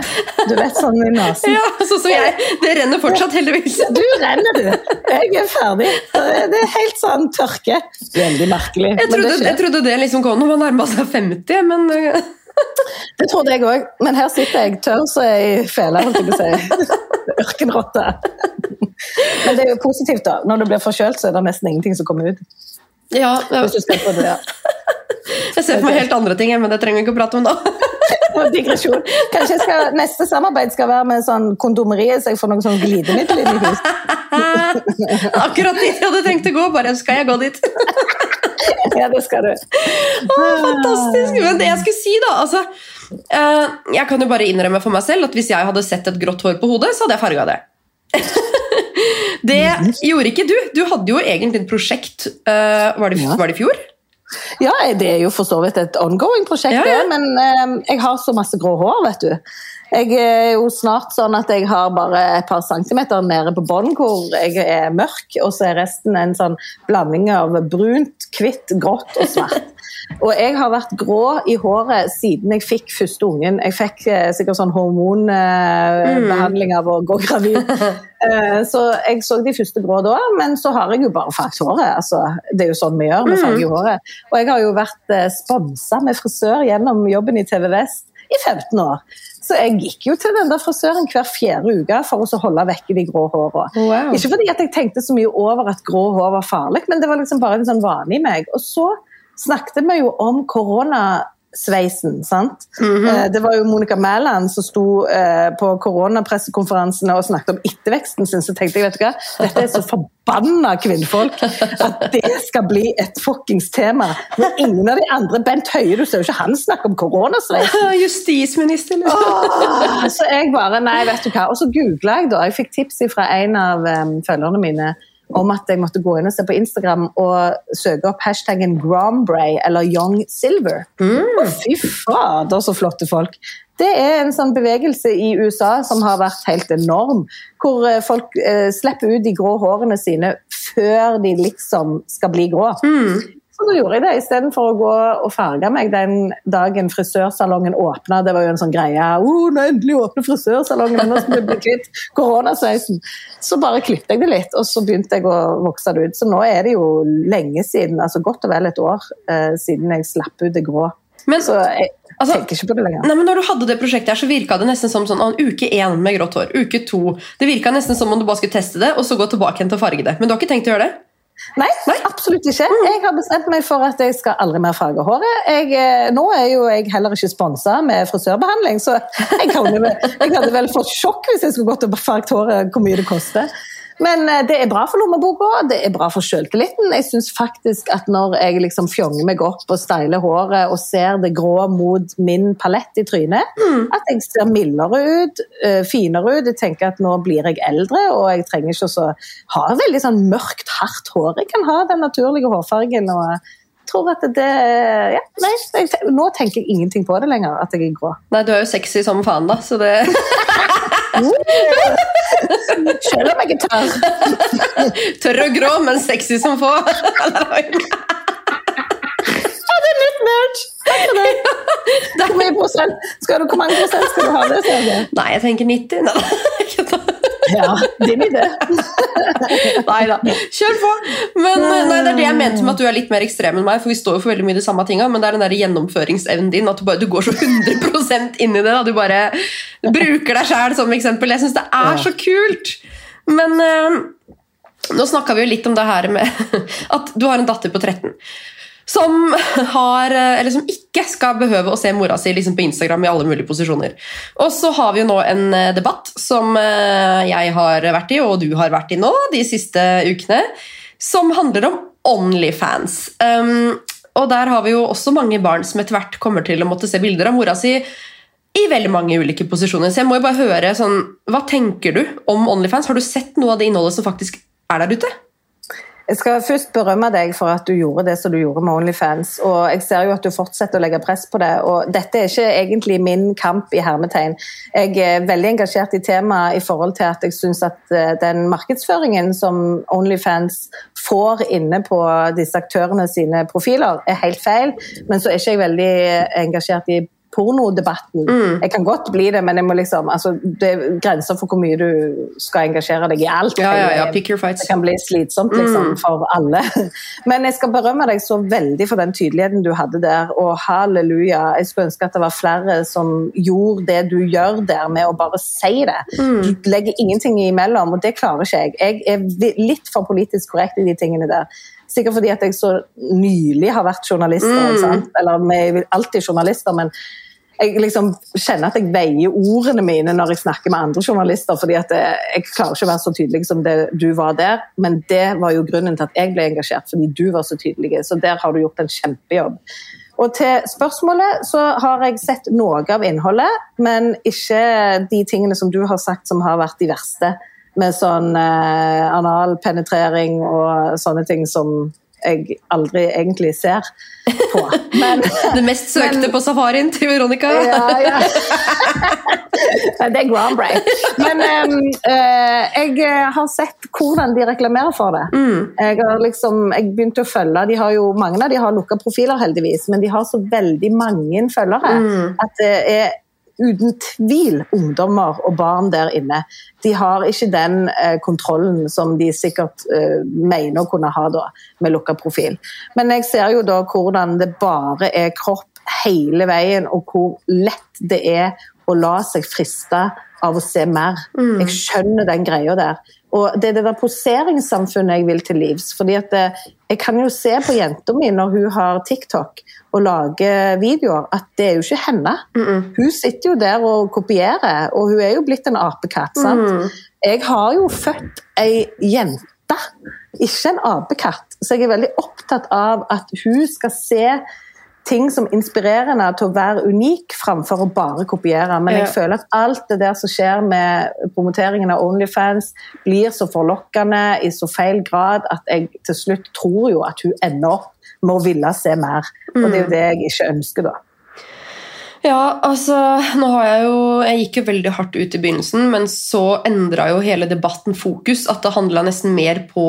Du vet, sånn i nesen. Ja, sånn som jeg. Det renner fortsatt, heldigvis. Du renner, du. Jeg er ferdig. Det er helt sånn tørke. Veldig merkelig. Jeg Men det trodde, jeg trodde det liksom kom når man nærma seg 50, men uh, Det trodde jeg òg, men her sitter jeg tørr så jeg fele, holdt jeg på å si. Ørkenrotte. Men det er jo positivt, da. Når du blir forkjølt, så er det nesten ingenting som kommer ut. Ja, Hvis du skal på det. Jeg ser for meg helt andre ting, men det trenger vi ikke å prate om nå. Digresjon. Kanskje skal, neste samarbeid skal være med sånn kondomeriet, så jeg får noe sånn glidemiddel inn i huset. Akkurat dit jeg hadde tenkt å gå, bare skal jeg gå dit. Ja, det skal du. Å, fantastisk! Men det jeg skulle si, da altså, eh, Jeg kan jo bare innrømme for meg selv at hvis jeg hadde sett et grått hår på hodet, så hadde jeg farga det. det gjorde ikke du. Du hadde jo egentlig et prosjekt eh, var, det, var det i fjor? Ja, det er jo for så vidt et ongoing prosjekt, Ja, ja. det, men um, jeg har så masse grå hår, vet du. Jeg er jo snart sånn at jeg har bare et par centimeter nede på bånn hvor jeg er mørk, og så er resten en sånn blanding av brunt, hvitt, grått og svart. Og jeg har vært grå i håret siden jeg fikk første ungen. Jeg fikk eh, sikkert sånn hormonbehandling av å gå gravid. Eh, Så jeg så de første grå da, men så har jeg jo bare farget håret. Altså, det er jo sånn vi gjør, vi farger håret. Og jeg har jo vært eh, sponsa med frisør gjennom jobben i TV Vest i 15 år. Så jeg gikk jo til den der frisøren hver fjerde uke for å så holde vekk de grå hårene. Wow. Ikke fordi jeg tenkte så mye over at grå hår var farlig, men det var liksom bare en sånn vane i meg. Og så snakket vi jo om koronasveisen, sant. Eh, Det var jo Monica Mæland som sto eh, på koronapressekonferansene og snakket om etterveksten sin, så tenkte jeg vet du hva, dette er så forbanna kvinnfolk at det skal bli et fuckings tema. Men ingen av de andre, Bent Høie, du ser jo ikke han snakke om koronasveisen. Justisminister, liksom. Åh, så jeg bare, nei, vet du hva. Og så googla jeg, da. Jeg fikk tips fra en av um, følgerne mine om at jeg måtte gå inn og se på Instagram og søke opp hashtaggen Grombray eller Young Silver. Å, fy fader, så flotte folk. Det er en sånn bevegelse i USA som har vært helt enorm. Hvor eh, folk eh, slipper ut de grå hårene sine før de liksom skal bli grå. Så da gjorde jeg det istedenfor å gå og farge meg den dagen frisørsalongen åpna. Det var jo en sånn greie. Oh, nå endelig åpner frisørsalongen, nå skal vi bli kvitt koronasveisen. Så bare klippet jeg det litt, og så begynte jeg å vokse det ut. Så nå er det jo lenge siden, altså godt og vel et år eh, siden jeg slapp ut det grå. Men, Så jeg altså, tenker ikke på det lenger. Nei, men når du hadde det prosjektet her, så virka det nesten som sånn ah, uke én med grått hår. Uke to. Det virka nesten som om du bare skulle teste det, og så gå tilbake igjen til å farge det. Men du har ikke tenkt å gjøre det? Nei, absolutt ikke. Jeg har bestemt meg for at jeg skal aldri mer farge håret. Jeg, eh, nå er jo jeg heller ikke sponsa med frisørbehandling, så jeg, kan, vel- jeg hadde vel fått sjokk hvis jeg skulle gått og farget håret, hvor mye det koster. Men eh, det er bra for lommeboka, det er bra for selvtilliten. Jeg syns faktisk at når jeg liksom fjonger meg opp og steiler håret og ser det grå mot min palett i trynet, at jeg ser mildere ut, eh, finere ut. Jeg tenker at nå blir jeg eldre, og jeg trenger ikke å ha veldig sånn mørkt, hardt hår. Jeg kan ha den naturlige hårfargen. og tror at det ja, nei, Nå tenker jeg ingenting på det lenger, at jeg er grå. Nei, du er jo sexy som faen, da, så det Selv om jeg er tørr. Tørr og grå, men sexy som få. Merch! Det. Hvor, mye prosent? Skal du, hvor mange prosent skal du ha det? Nei, jeg tenker 90. Nei, Ja, din det. nei da, kjør på! Men nei, det er det jeg mente med at du er litt mer ekstrem enn meg, for vi står jo for veldig mye de samme tinga, men det er den der gjennomføringsevnen din, at du, bare, du går så 100% inn i det. Da. Du bare bruker deg sjæl som eksempel. Jeg syns det er så kult! Men eh, nå snakka vi jo litt om det her med at du har en datter på 13 som, har, eh, som ikke skal behøve å se mora si liksom på Instagram i alle mulige posisjoner. Og så har vi jo nå en eh, debatt som eh, jeg har vært i, og du har vært i nå de siste ukene, som handler om Onlyfans. Um, og der har vi jo også mange barn som etter hvert kommer til å måtte se bilder av mora si i veldig mange ulike posisjoner. Så jeg må jo bare høre sånn, Hva tenker du om Onlyfans? Har du sett noe av det innholdet som faktisk er der ute? Jeg skal først berømme deg for at du gjorde det som du gjorde med Onlyfans. og Jeg ser jo at du fortsetter å legge press på det. og Dette er ikke egentlig min kamp i hermetegn. Jeg er veldig engasjert i temaet i forhold til at jeg syns at eh, den markedsføringen som Onlyfans får inne på disse aktørene sine profiler, er helt feil. Men så er ikke jeg veldig engasjert i pornodebatten. Jeg kan godt bli det, men jeg må liksom, altså, det er grenser for hvor mye du skal engasjere deg i alt. Ja, ja, ja, pick your fights. det kan bli slitsomt liksom, for alle. Men jeg skal berømme deg så veldig for den tydeligheten du hadde der. Og halleluja. Jeg skulle ønske at det var flere som gjorde det du gjør der, med å bare si det. Du legger ingenting imellom, og det klarer ikke jeg. Jeg er litt for politisk korrekt i de tingene der. Sikkert fordi at jeg så nylig har vært journalist. Mm. Eller vi er alltid journalister, men jeg liksom kjenner at jeg veier ordene mine når jeg snakker med andre journalister, fordi at jeg, jeg klarer ikke å være så tydelig som det du var der. Men det var jo grunnen til at jeg ble engasjert, fordi du var så tydelig. Så der har du gjort en kjempejobb. Og til spørsmålet så har jeg sett noe av innholdet, men ikke de tingene som du har sagt som har vært de verste. Med sånn eh, analpenetrering og sånne ting som jeg aldri egentlig ser på. Men Det mest søkte på safarien til Veronica. ja, ja. det er groundbreak. Men um, uh, jeg har sett hvordan de reklamerer for det. Jeg har liksom, jeg begynte å følge, de har jo, Mange av de har lukka profiler, heldigvis, men de har så veldig mange følgere at det er uten tvil ungdommer og barn der inne. De har ikke den eh, kontrollen som de sikkert eh, mener å kunne ha da, med lukka profil. Men jeg ser jo da hvordan det bare er kropp hele veien, og hvor lett det er å la seg friste av å se mer. Jeg skjønner den greia der. Og det er det der poseringssamfunnet jeg vil til livs. fordi at det, Jeg kan jo se på jenta mi når hun har TikTok og lager videoer, at det er jo ikke henne. Hun sitter jo der og kopierer, og hun er jo blitt en apekatt. sant? Jeg har jo født ei jente, ikke en apekatt. Så jeg er veldig opptatt av at hun skal se ting som inspirerer henne til å være unik, framfor å bare kopiere. Men jeg føler at alt det der som skjer med promoteringen av Onlyfans, blir så forlokkende i så feil grad at jeg til slutt tror jo at hun ender opp med å ville se mer. Og det er jo det jeg ikke ønsker, da. Ja, altså, nå har jeg jo Jeg gikk jo veldig hardt ut i begynnelsen, men så endra jo hele debatten fokus. At det handla nesten mer på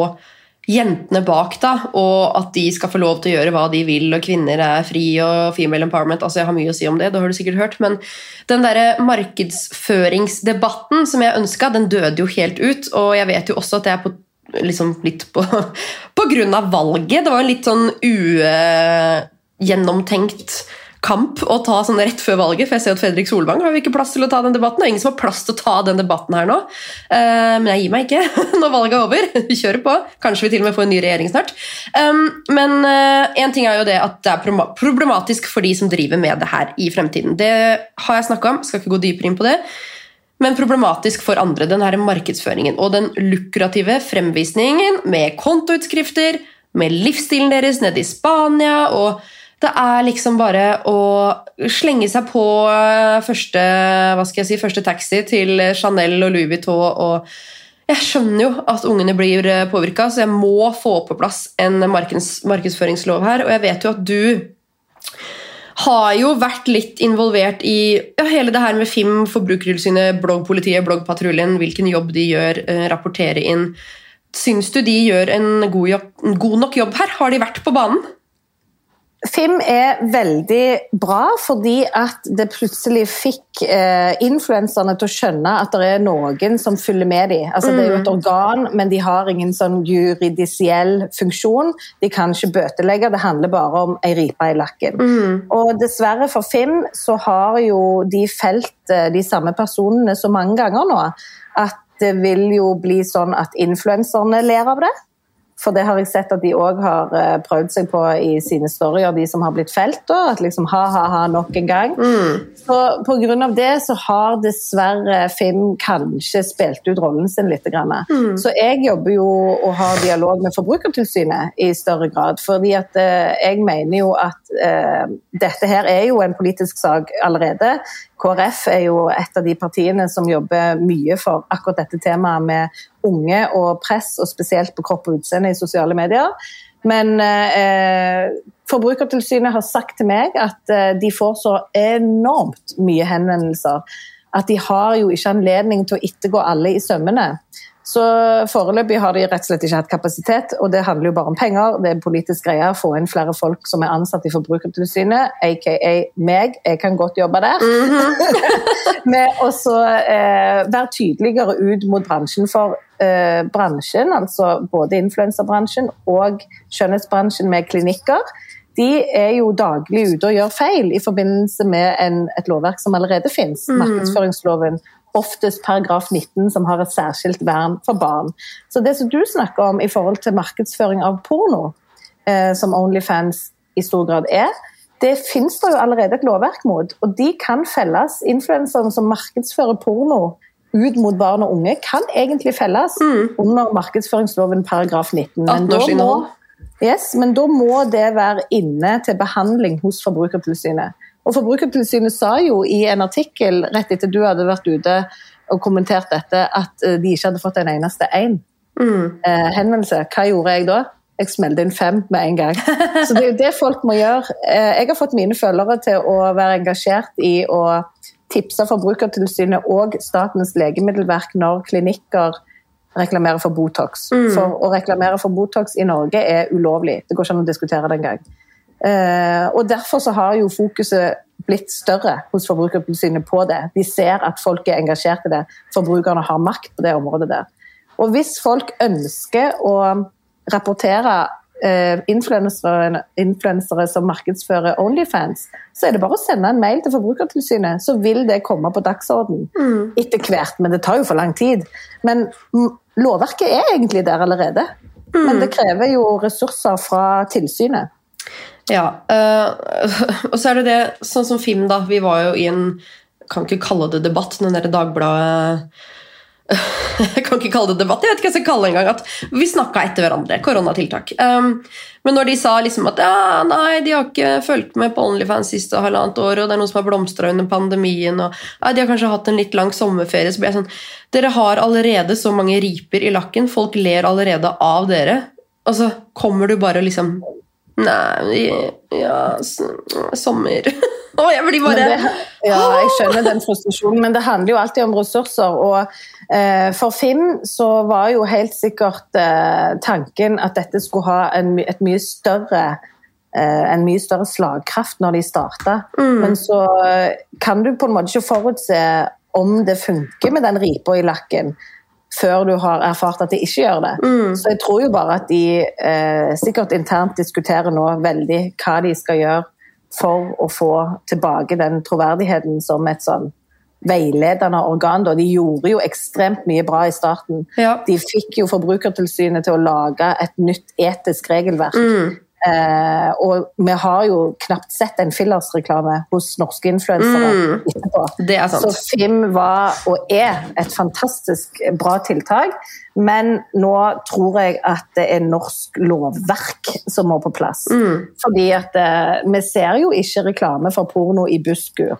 jentene bak, da, og at de skal få lov til å gjøre hva de vil, og kvinner er fri og female empowerment. Altså, jeg har mye å si om det, det har du sikkert hørt, men den derre markedsføringsdebatten som jeg ønska, den døde jo helt ut, og jeg vet jo også at det er på liksom litt på, på grunn av valget. Det var en litt sånn ugjennomtenkt kamp å ta sånn rett før valget, for jeg ser at Fredrik Solvang har jo ikke plass til å ta den debatten, og ingen som har plass til å ta den debatten her nå. Eh, men jeg gir meg ikke når valget er over. Vi kjører på. Kanskje vi til og med får en ny regjering snart. Um, men én ting er jo det at det er problematisk for de som driver med det her i fremtiden. Det har jeg snakka om, skal ikke gå dypere inn på det. Men problematisk for andre, den her markedsføringen og den lukrative fremvisningen med kontoutskrifter, med livsstilen deres nede i Spania og det er liksom bare å slenge seg på eh, første, hva skal jeg si, første taxi til Chanel og Louis Vuitton. Og jeg skjønner jo at ungene blir påvirka, så jeg må få på plass en markeds, markedsføringslov her. Og jeg vet jo at du har jo vært litt involvert i ja, hele det her med FIM, Forbrukertilsynet, bloggpolitiet, bloggpatruljen, hvilken jobb de gjør, eh, rapportere inn. Syns du de gjør en god, jobb, en god nok jobb her? Har de vært på banen? Fim er veldig bra fordi at det plutselig fikk eh, influenserne til å skjønne at det er noen som følger med dem. Altså, Det er jo et organ, men de har ingen sånn juridisiell funksjon. De kan ikke bøtelegge, det handler bare om ei ripe i lakken. Og dessverre for Fim så har jo de felt eh, de samme personene så mange ganger nå at det vil jo bli sånn at influenserne ler av det. For det har jeg sett at de òg har eh, prøvd seg på i sine storyer, de som har blitt felt. Da, at liksom ha-ha-ha nok en gang. Så Pga. det så har dessverre Finn kanskje spilt ut rollen sin litt. Mm. Så jeg jobber jo og har dialog med Forbrukertilsynet i større grad. fordi at eh, jeg mener jo at eh, dette her er jo en politisk sak allerede. KrF er jo et av de partiene som jobber mye for akkurat dette temaet med unge og press, og spesielt på kropp og utseende i sosiale medier. Men eh, Forbrukertilsynet har sagt til meg at eh, de får så enormt mye henvendelser at de har jo ikke anledning til å ettergå alle i sømmene. Så foreløpig har de rett og slett ikke hatt kapasitet, og det handler jo bare om penger. Det er en politisk greie å få inn flere folk som er ansatt i Forbrukertilsynet, aka meg. Jeg kan godt jobbe der. Med å eh, være tydeligere ut mot bransjen. For eh, bransjen, altså både influenserbransjen og skjønnhetsbransjen med klinikker, de er jo daglig ute og gjør feil i forbindelse med en, et lovverk som allerede finnes, markedsføringsloven. Oftest paragraf 19, som har et særskilt vern for barn. Så det som du snakker om i forhold til markedsføring av porno, eh, som Onlyfans i stor grad er, det finnes det jo allerede et lovverk mot. Og de kan felles. Influenserne som markedsfører porno ut mot barn og unge, kan egentlig felles under markedsføringsloven paragraf 19. Men da, må, yes, men da må det være inne til behandling hos Forbrukertilsynet. Og Forbrukertilsynet sa jo i en artikkel rett etter du hadde vært ute og kommentert dette, at eh, de ikke hadde fått en eneste én eh, henvendelse. Hva gjorde jeg da? Jeg smelte inn fem med en gang. Så det er jo det folk må gjøre. Eh, Jeg har fått mine følgere til å være engasjert i å tipse Forbrukertilsynet og Statens legemiddelverk når klinikker reklamerer for Botox. For å reklamere for Botox i Norge er ulovlig. Det går ikke an å diskutere det engang. Eh, og Derfor så har jo fokuset blitt større hos Forbrukertilsynet på det. De ser at folk er engasjert i det. Forbrukerne har makt på det området der. Og hvis folk ønsker å rapportere eh, influensere, influensere som markedsfører Onlyfans, så er det bare å sende en mail til Forbrukertilsynet, så vil det komme på dagsorden etter hvert. Men det tar jo for lang tid. Men mm, lovverket er egentlig der allerede. Men det krever jo ressurser fra tilsynet. Ja, øh, og så er det det, sånn som Fim da, vi var jo i en, kan ikke kalle det debatt, den derre Dagbladet, jeg kan ikke kalle det debatt, jeg vet ikke hva jeg skal kalle det engang, at vi snakket etter hverandre, koronatiltak. Um, men når de sa liksom at ja, nei, de har ikke fulgt med på OnlyFans siste halvannet år, og det er noen som har blomstret under pandemien, og ja, de har kanskje hatt en litt lang sommerferie, så blir jeg sånn, dere har allerede så mange riper i lakken, folk ler allerede av dere, og så kommer du bare liksom Nei, ja, sommer Å, jeg blir bare det, ja, jeg skjønner den frustrasjonen, men det handler jo alltid om ressurser. Og eh, for Finn så var jo helt sikkert eh, tanken at dette skulle ha en, et mye større eh, en mye større slagkraft når de starta. Men så eh, kan du på en måte ikke forutse om det funker med den ripa i lakken før du har erfart at de ikke gjør det. Så jeg tror jo bare at de eh, sikkert internt diskuterer nå veldig hva de skal gjøre for å få tilbake den troverdigheten som et sånn veiledende organ. Da. De gjorde jo ekstremt mye bra i starten. Ja. De fikk jo Forbrukertilsynet til å lage et nytt etisk regelverk. Mm. Eh, og vi har jo knapt sett en fillersreklame hos norske influensere etterpå. Er sant. Så Fim var og er et fantastisk bra tiltak, men nå tror jeg at det er norsk lovverk som må på plass. Fordi at eh, vi ser jo ikke reklame for porno i busskur.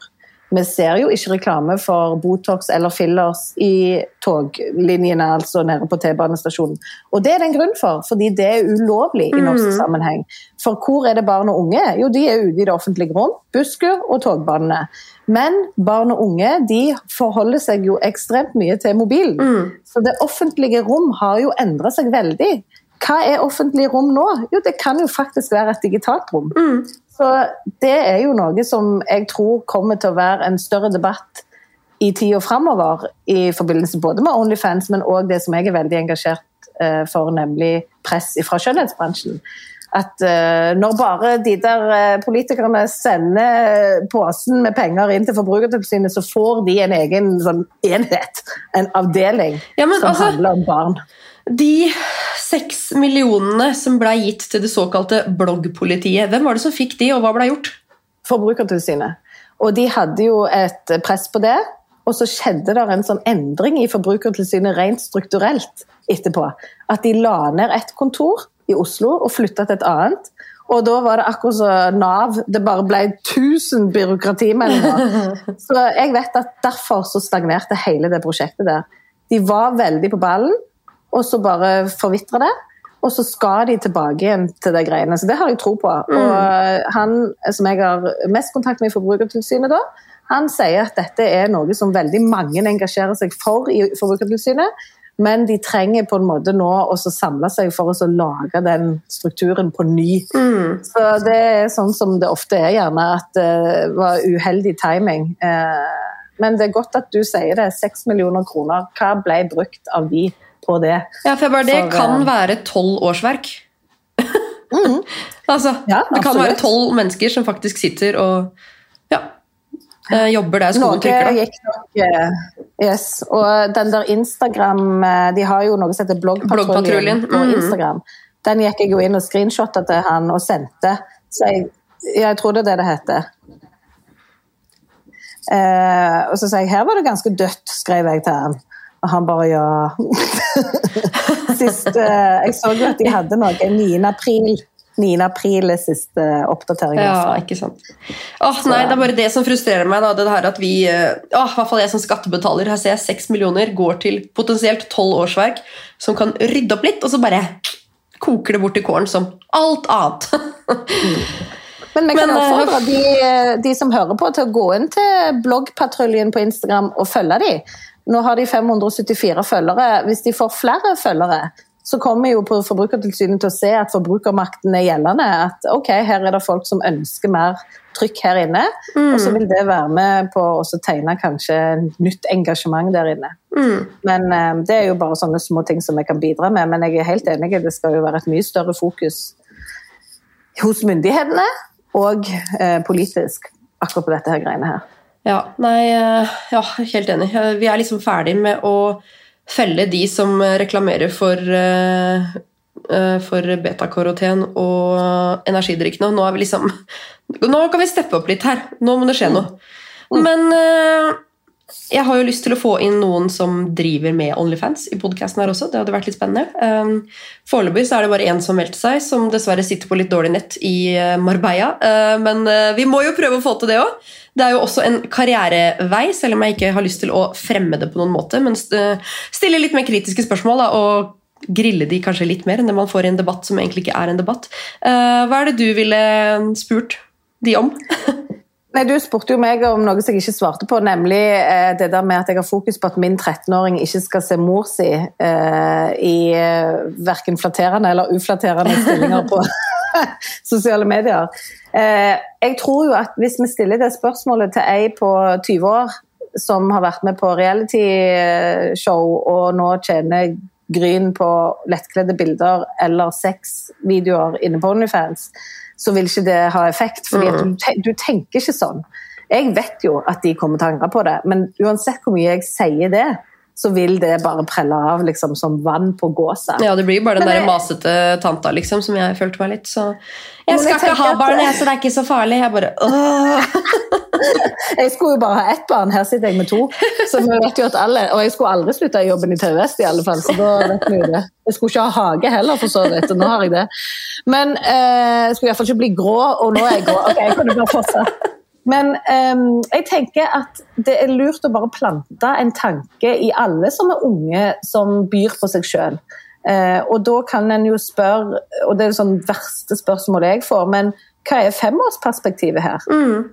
Vi ser jo ikke reklame for Botox eller fillers i toglinjene, altså nede på T-banestasjonen. Og det er det en grunn for, fordi det er ulovlig i norsk sammenheng. For hvor er det barn og unge? Jo, de er ute i det offentlige rom, busker og togbanene. Men barn og unge de forholder seg jo ekstremt mye til mobilen. Så det offentlige rom har jo endret seg veldig. Hva er offentlige rom nå? Jo, det kan jo faktisk være et digitalt rom. Så det er jo noe som jeg tror kommer til å være en større debatt i tida framover, i forbindelse både med Onlyfans, men òg det som jeg er veldig engasjert eh, for, nemlig press fra skjønnhetsbransjen. At uh, når bare de der uh, politikerne sender posen med penger inn til Forbrukertilsynet, så får de en egen sånn, enhet, en avdeling, Ja, men som altså- handler om barn. De seks millionene som ble gitt til det såkalte bloggpolitiet, hvem var det som fikk de, og hva ble gjort? Forbrukertilsynet. Og de hadde jo et press på det. Og så skjedde det en sånn endring i Forbrukertilsynet rent strukturelt etterpå. At de la ned et kontor i Oslo og flytta til et annet. Og da var det akkurat som Nav. Det bare ble 1000 byråkratimeldinger. Så jeg vet at derfor så stagnerte hele det prosjektet der. De var veldig på ballen, og så bare forvitrer det. Og så skal de tilbake igjen til de greiene. Så det har jeg tro på. Og han som jeg har mest kontakt med i Forbrukertilsynet da, han sier at dette er noe som veldig mange engasjerer seg for i Forbrukertilsynet. Men de trenger på en måte nå å samle seg for å lage den strukturen på ny. Så det er sånn som det ofte er, gjerne, at det var uheldig timing. Eh, Men det er godt at du sier det. Seks millioner kroner. Hva ble brukt av de på det? Ja, for bare, Det For, kan eh, være tolv årsverk. altså, Ja, det kan absolutt. være tolv mennesker som faktisk sitter og ja, eh, jobber der skoen trykker. da. gikk nok eh, Yes. Og den der Instagram De har jo noe som heter Bloggpatruljen Bloggpatruljen, på mm. Instagram. Den gikk jeg jo inn og screenshotta til han og sendte. Så jeg, jeg tror det er det det heter. Eh, og så sa jeg her var det ganske dødt, skrev jeg til han. Og han bare ja. Sist, eh, jeg så jo at de hadde noe 9. april. 9. april er siste oppdatering. Ja, ikke sant. Åh, nei, Det er bare det som frustrerer meg. Da, det her at vi, eh, åh, i hvert fall jeg som skattebetaler, her ser jeg 6 millioner går til potensielt tolv årsverk som kan rydde opp litt, og så bare koker det bort i kålen som alt annet. Men vi kan Men, eh, oppfordre de, de som hører på, til å gå inn til bloggpatruljen på Instagram og følge de. Nå har de 574 følgere. Hvis de får flere følgere, så kommer jo på Forbrukertilsynet til å se at forbrukermakten er gjeldende. At ok, her er det folk som ønsker mer trykk her inne. Og så vil det være med på å tegne kanskje nytt engasjement der inne. Mm. Men um, det er jo bare sånne små ting som jeg kan bidra med. Men jeg er helt enig, det skal jo være et mye større fokus hos myndighetene og eh, politisk akkurat på dette her greiene her. Ja, nei, eh, ja, helt enig. Vi er liksom ferdig med å felle de som reklamerer for, eh, eh, for betakaroten og energidrikkene. Nå er vi liksom Nå kan vi steppe opp litt her. Nå må det skje noe. Men eh, jeg har jo lyst til å få inn noen som driver med Onlyfans i podkasten her også. Det hadde vært litt spennende. Foreløpig er det bare én som meldte seg, som dessverre sitter på litt dårlig nett i Marbella. Men vi må jo prøve å få til det òg. Det er jo også en karrierevei, selv om jeg ikke har lyst til å fremme det på noen måte. Men stille litt mer kritiske spørsmål da, og grille de kanskje litt mer enn det man får i en debatt som egentlig ikke er en debatt. Eh, hva er det du ville spurt de om? Nei, Du spurte jo meg om noe som jeg ikke svarte på, nemlig eh, det der med at jeg har fokus på at min 13-åring ikke skal se mor si eh, i eh, verken flatterende eller uflatterende stillinger på sosiale medier. Eh, jeg tror jo at hvis vi stiller det spørsmålet til ei på 20 år som har vært med på realityshow og nå tjener gryn på lettkledde bilder eller sexvideoer inne på Onlyfans, så vil ikke det ha effekt. fordi du, du tenker ikke sånn. Jeg vet jo at de kommer til å angre på det, men uansett hvor mye jeg sier det, så vil det bare prelle av liksom, som vann på gåsa. Ja, Det blir bare den der masete tanta liksom, som jeg følte meg litt. Så jeg skal jeg ikke ha barn, jeg, så det er ikke så farlig. Jeg bare åh. Jeg skulle jo bare ha ett barn, her sitter jeg med to. Så vi vet jo at alle, Og jeg skulle aldri slutte i jobben i TV Vest, i alle fall, så da vet vi jo det. Jeg skulle ikke ha hage heller, for så vidt, og nå har jeg det. Men eh, jeg skulle iallfall ikke bli grå, og nå er jeg grå. Ok, jeg kunne bare fortsatt. Men um, jeg tenker at det er lurt å bare plante en tanke i alle som er unge, som byr på seg sjøl. Uh, og da kan en jo spørre, og det er det sånn verste spørsmålet jeg får, men hva er femårsperspektivet her?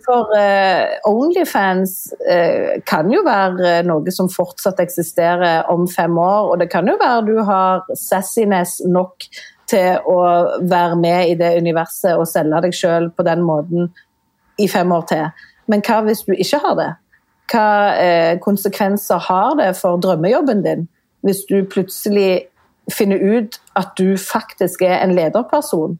For uh, Onlyfans uh, kan jo være noe som fortsatt eksisterer om fem år, og det kan jo være du har sassiness nok til å være med i det universet og selge deg sjøl på den måten i fem år til. Men hva hvis du ikke har det? Hva eh, konsekvenser har det for drømmejobben din hvis du plutselig finner ut at du faktisk er en lederperson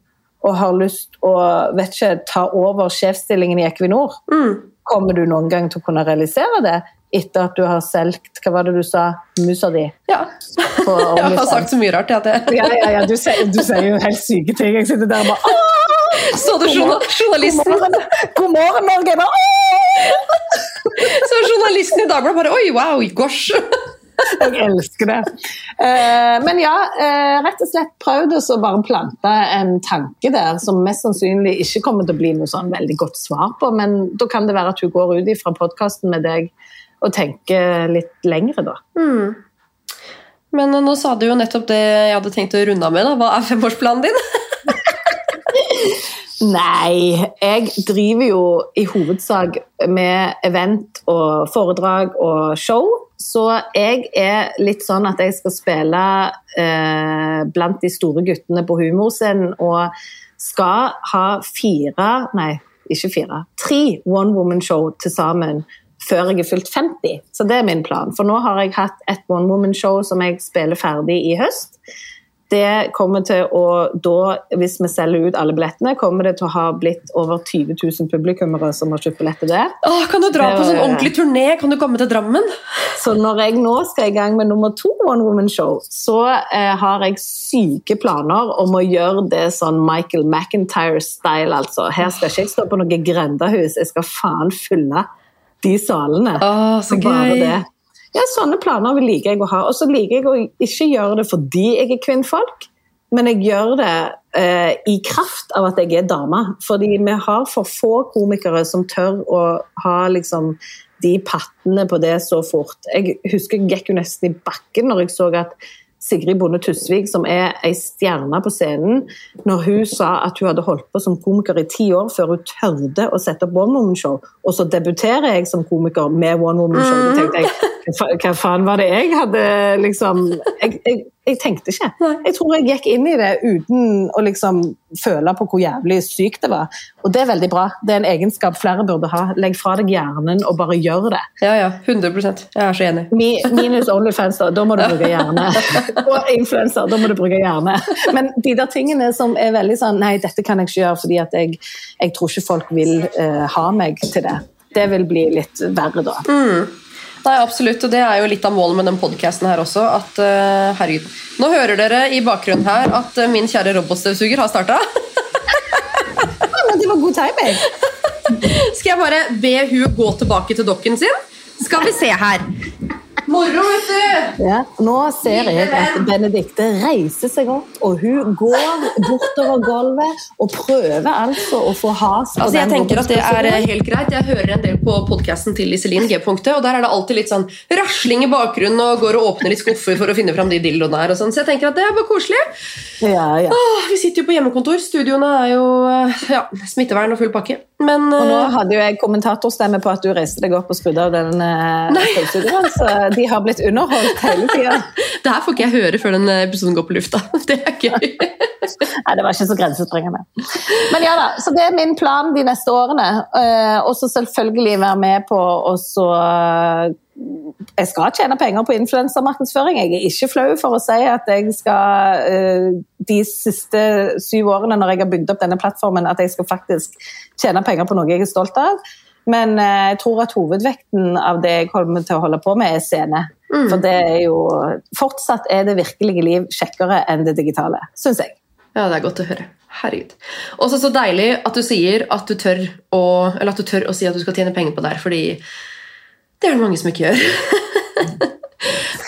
og har lyst å vet ikke, ta over sjefsstillingen i Equinor? Mm. Kommer du noen gang til å kunne realisere det etter at du har solgt hva var det du sa, musa di? Ja. Jeg har sagt så mye rart. Jeg... Ja, ja, ja, du sier, du sier jo helt syke ting. Jeg sitter der og bare «Åh, Så du God journalisten, morgen, God morgen Norge! Bare, så journalisten i Dagbladet bare Oi, wow, gosh! Jeg elsker det. Eh, men ja, eh, rett og slett prøvd å bare plante en tanke der som mest sannsynlig ikke kommer til å bli noe sånn veldig godt svar på, men da kan det være at hun går ut fra podkasten med deg og tenker litt lengre, da. Mm. Men eh, nå sa du jo nettopp det jeg hadde tenkt å runde av med. da. Hva er femårsplanen din? Nei, jeg driver jo i hovedsak med event og foredrag og show. Så jeg er litt sånn at jeg skal spille eh, blant de store guttene på humorscenen og skal ha fire, nei, ikke fire, tre one woman show til sammen før jeg er fylt 50. Så det er min plan. For nå har jeg hatt et one woman show som jeg spiller ferdig i høst. Det kommer til å da, hvis vi selger ut alle billettene, kommer det til å ha blitt over 20 000 publikummere som har kjøpt billetter der. Åh, kan du dra på sånn ordentlig turné? Kan du komme til Drammen? Så når jeg nå skal i gang med nummer to One Woman Show, så eh, har jeg syke planer om å gjøre det sånn Michael McIntyre-style, altså. Her skal ikke jeg stå på noe grendehus, jeg skal faen fylle de salene. Åh, så Bare gøy. det. Ja, sånne planer liker jeg å ha. Og så liker jeg å ikke gjøre det fordi jeg er kvinnfolk, men jeg gjør det eh, i kraft av at jeg er dame. Fordi vi har for få komikere som tør å ha liksom de pattene på det så fort. Jeg husker jeg gikk jo nesten i bakken når jeg så at Sigrid Bonde Tusvik, som er ei stjerne på scenen, når hun sa at hun hadde holdt på som komiker i ti år før hun tørde å sette opp One Woman Show, og så debuterer jeg som komiker med One Woman Show. Da tenkte jeg hva hva faen var det jeg hadde liksom? Jeg, jeg, jeg tenkte ikke. Jeg tror jeg gikk inn i det uten å liksom føle på hvor jævlig sykt det var. Og det er veldig bra. Det er en egenskap flere burde ha. Legg fra deg hjernen og bare gjør det. Ja, ja. 100 Jeg er så enig. Minus Onlyfans, da. Da må du bruke hjerne. Og influenser, da må du bruke hjerne. Men de der tingene som er veldig sånn Nei, dette kan jeg ikke gjøre fordi at jeg, jeg tror ikke folk vil uh, ha meg til det. Det vil bli litt verre da. Nei, absolutt, og Det er jo litt av målet med den podcasten her også. at uh, herregud, Nå hører dere i bakgrunnen her at uh, min kjære robotstøvsuger har starta. Ja, men det var god timing. Skal jeg bare be hun gå tilbake til dokken sin? Skal vi se her. Moro, vet du! Ja, nå ser jeg at Benedikte reiser seg opp, og hun går bortover gulvet og prøver altså å få has på Altså, jeg den tenker at det er eh, helt greit. Jeg hører en del på podcasten til Iselin G-punktet, og der er det alltid litt sånn rasling i bakgrunnen og går og åpner litt skuffer for å finne fram de dildoene her og sånn. Så jeg tenker at det er bare koselig. Ja, ja. Åh, vi sitter jo på hjemmekontor. Studioene er jo eh, ja, smittevern og full pakke. Men Og nå eh, hadde jo jeg kommentatorstemme på at du reiste deg opp og skrudde av den eh, støvsugeren, så de har blitt underholdt hele tida. det her får ikke jeg høre før den episoden går på lufta. Det er gøy. Nei, det var ikke så grensesprengende. Men ja da, så det er min plan de neste årene. Eh, Og så selvfølgelig være med på å så Jeg skal tjene penger på influensermarkedsføring. Jeg er ikke flau for å si at jeg skal eh, de siste syv årene når jeg har bygd opp denne plattformen, at jeg skal faktisk tjene penger på noe jeg er stolt av. Men eh, jeg tror at hovedvekten av det jeg kommer til å holde på med, er scene. For det er jo Fortsatt er det virkelige liv kjekkere enn det digitale, syns jeg. Ja, det er godt å høre. Herregud. Og så så deilig at du sier at du tør å, eller at du tør å si at du skal tjene penger på det her, fordi det er det mange som ikke gjør.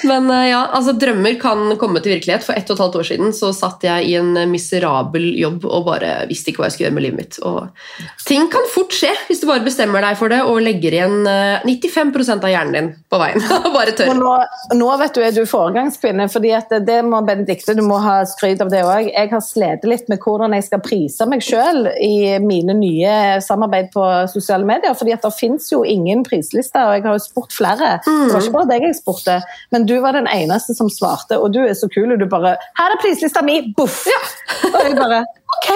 Men eh, ja, altså drømmer kan komme til virkelighet. For ett og et halvt år siden så satt jeg i en miserabel jobb og bare visste ikke hva jeg skulle gjøre med livet mitt. Og ting kan fort skje hvis du bare bestemmer deg for det og legger igjen eh, 95 av hjernen din på veien. bare tør. Nå, nå vet du, er du foregangskvinne, fordi at det, det må Benedikte, du må ha skryt av det òg. Jeg har slitt litt med hvordan jeg skal prise meg sjøl i mine nye samarbeid på sosiale medier. fordi at det fins jo ingen prislister, og jeg har jo spurt flere. Det var ikke bare deg jeg spurte. Men du var den eneste som svarte, og du er så kul, og du bare 'Her er prislista mi!' Boff! Og jeg bare OK.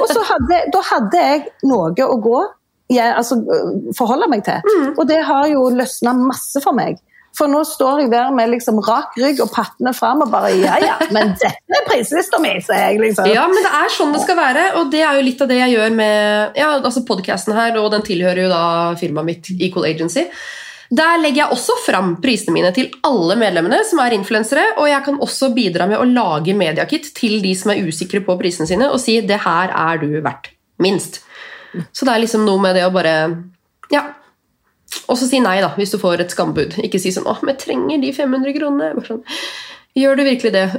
Og så hadde, da hadde jeg noe å gå jeg, altså, forholde meg til. Mm. Og det har jo løsna masse for meg. For nå står jeg der med liksom rak rygg og pattene fram og bare Ja ja, men dette er prislista mi, sier jeg liksom. Ja, men det er sånn det skal være, og det er jo litt av det jeg gjør med ja, altså podcasten her, og den tilhører jo da firmaet mitt Equal Agency. Der legger jeg også fram prisene mine til alle medlemmene som er influensere, og jeg kan også bidra med å lage mediakit til de som er usikre på prisene sine, og si 'det her er du verdt'. Minst. Så det er liksom noe med det å bare Ja. Og så si nei, da, hvis du får et skambud. Ikke si sånn 'Å, men jeg trenger de 500 kronene'. Sånn, Gjør du virkelig det?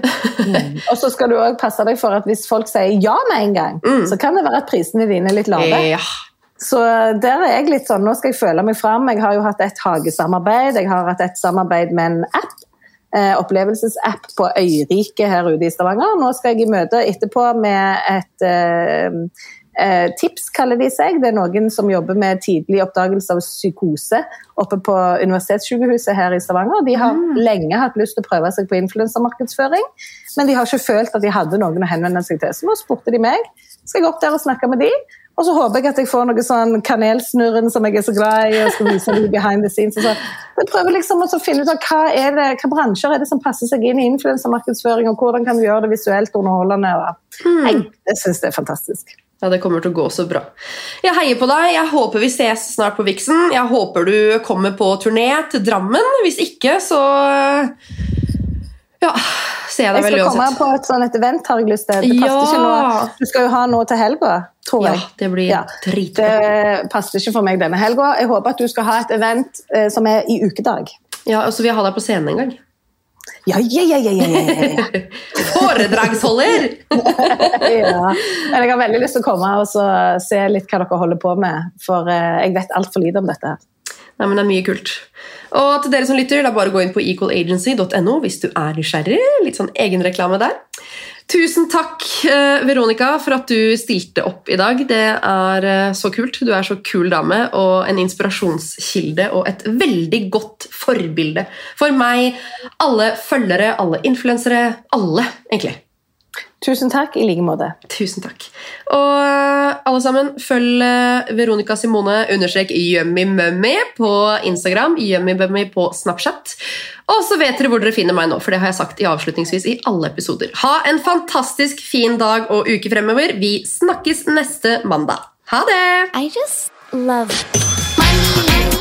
Og så skal du òg passe deg for at hvis folk sier ja med en gang, så kan det være at prisene dine er litt lave. ja. Så der er jeg litt sånn, nå skal jeg føle meg fram. Jeg har jo hatt et hagesamarbeid, jeg har hatt et samarbeid med en app. Eh, opplevelsesapp på Øyrike her ute i Stavanger. Nå skal jeg i møte etterpå med et eh, eh, tips, kaller de seg. Det er noen som jobber med tidlig oppdagelse av psykose oppe på Universitetssykehuset her i Stavanger. De har lenge hatt lyst til å prøve seg på influensermarkedsføring, men de har ikke følt at de hadde noen å henvende seg til. Så nå spurte de meg. Skal jeg opp der og snakke med de? Og så håper jeg at jeg får noe sånn kanelsnurren som jeg er så glad i, og skal vise det behind the scenes. Jeg prøver liksom å finne ut av hva, er det, hva bransjer er det som passer seg inn i influensermarkedsføring, og hvordan kan du gjøre det visuelt underholdende. Og, jeg, jeg syns det er fantastisk. Ja, Det kommer til å gå så bra. Jeg heier på deg. Jeg håper vi ses snart på Vixen. Jeg håper du kommer på turné til Drammen. Hvis ikke, så ja, ser jeg deg Jeg skal komme på et sånn et event, har jeg lyst til. Det Ja. ikke noe. Du skal jo ha noe til helga, tror jeg. Ja, det blir Ja. dritbra. Det passer ikke for meg denne helga. Jeg håper at du skal ha et event eh, som er i ukedag. Ja, og så vil jeg ha deg på scenen en gang. Ja, ja, ja, ja, ja, ja. Foredragsholder! ja. Men jeg har veldig lyst til å komme og så se litt hva dere holder på med, for eh, jeg vet altfor lite om dette. her. Nei, men Det er mye kult. Og til dere som lytter, er bare gå inn på equalagency.no hvis du er nysgjerrig. Litt sånn egenreklame der. Tusen takk, eh, Veronica, for at du stilte opp i dag. Det er eh, så kult. Du er så kul dame og en inspirasjonskilde og et veldig godt forbilde for meg, alle følgere, alle influensere, alle, egentlig. Tusen takk, i like måte. Tusen takk. Og alle sammen, følg eh, Veronica Simone understrek yummymummy på Instagram, yummymummy på Snapchat. Og så vet dere hvor dere finner meg nå, for det har jeg sagt i avslutningsvis i alle episoder. Ha en fantastisk fin dag og uke fremover. Vi snakkes neste mandag. Ha det! I just love money.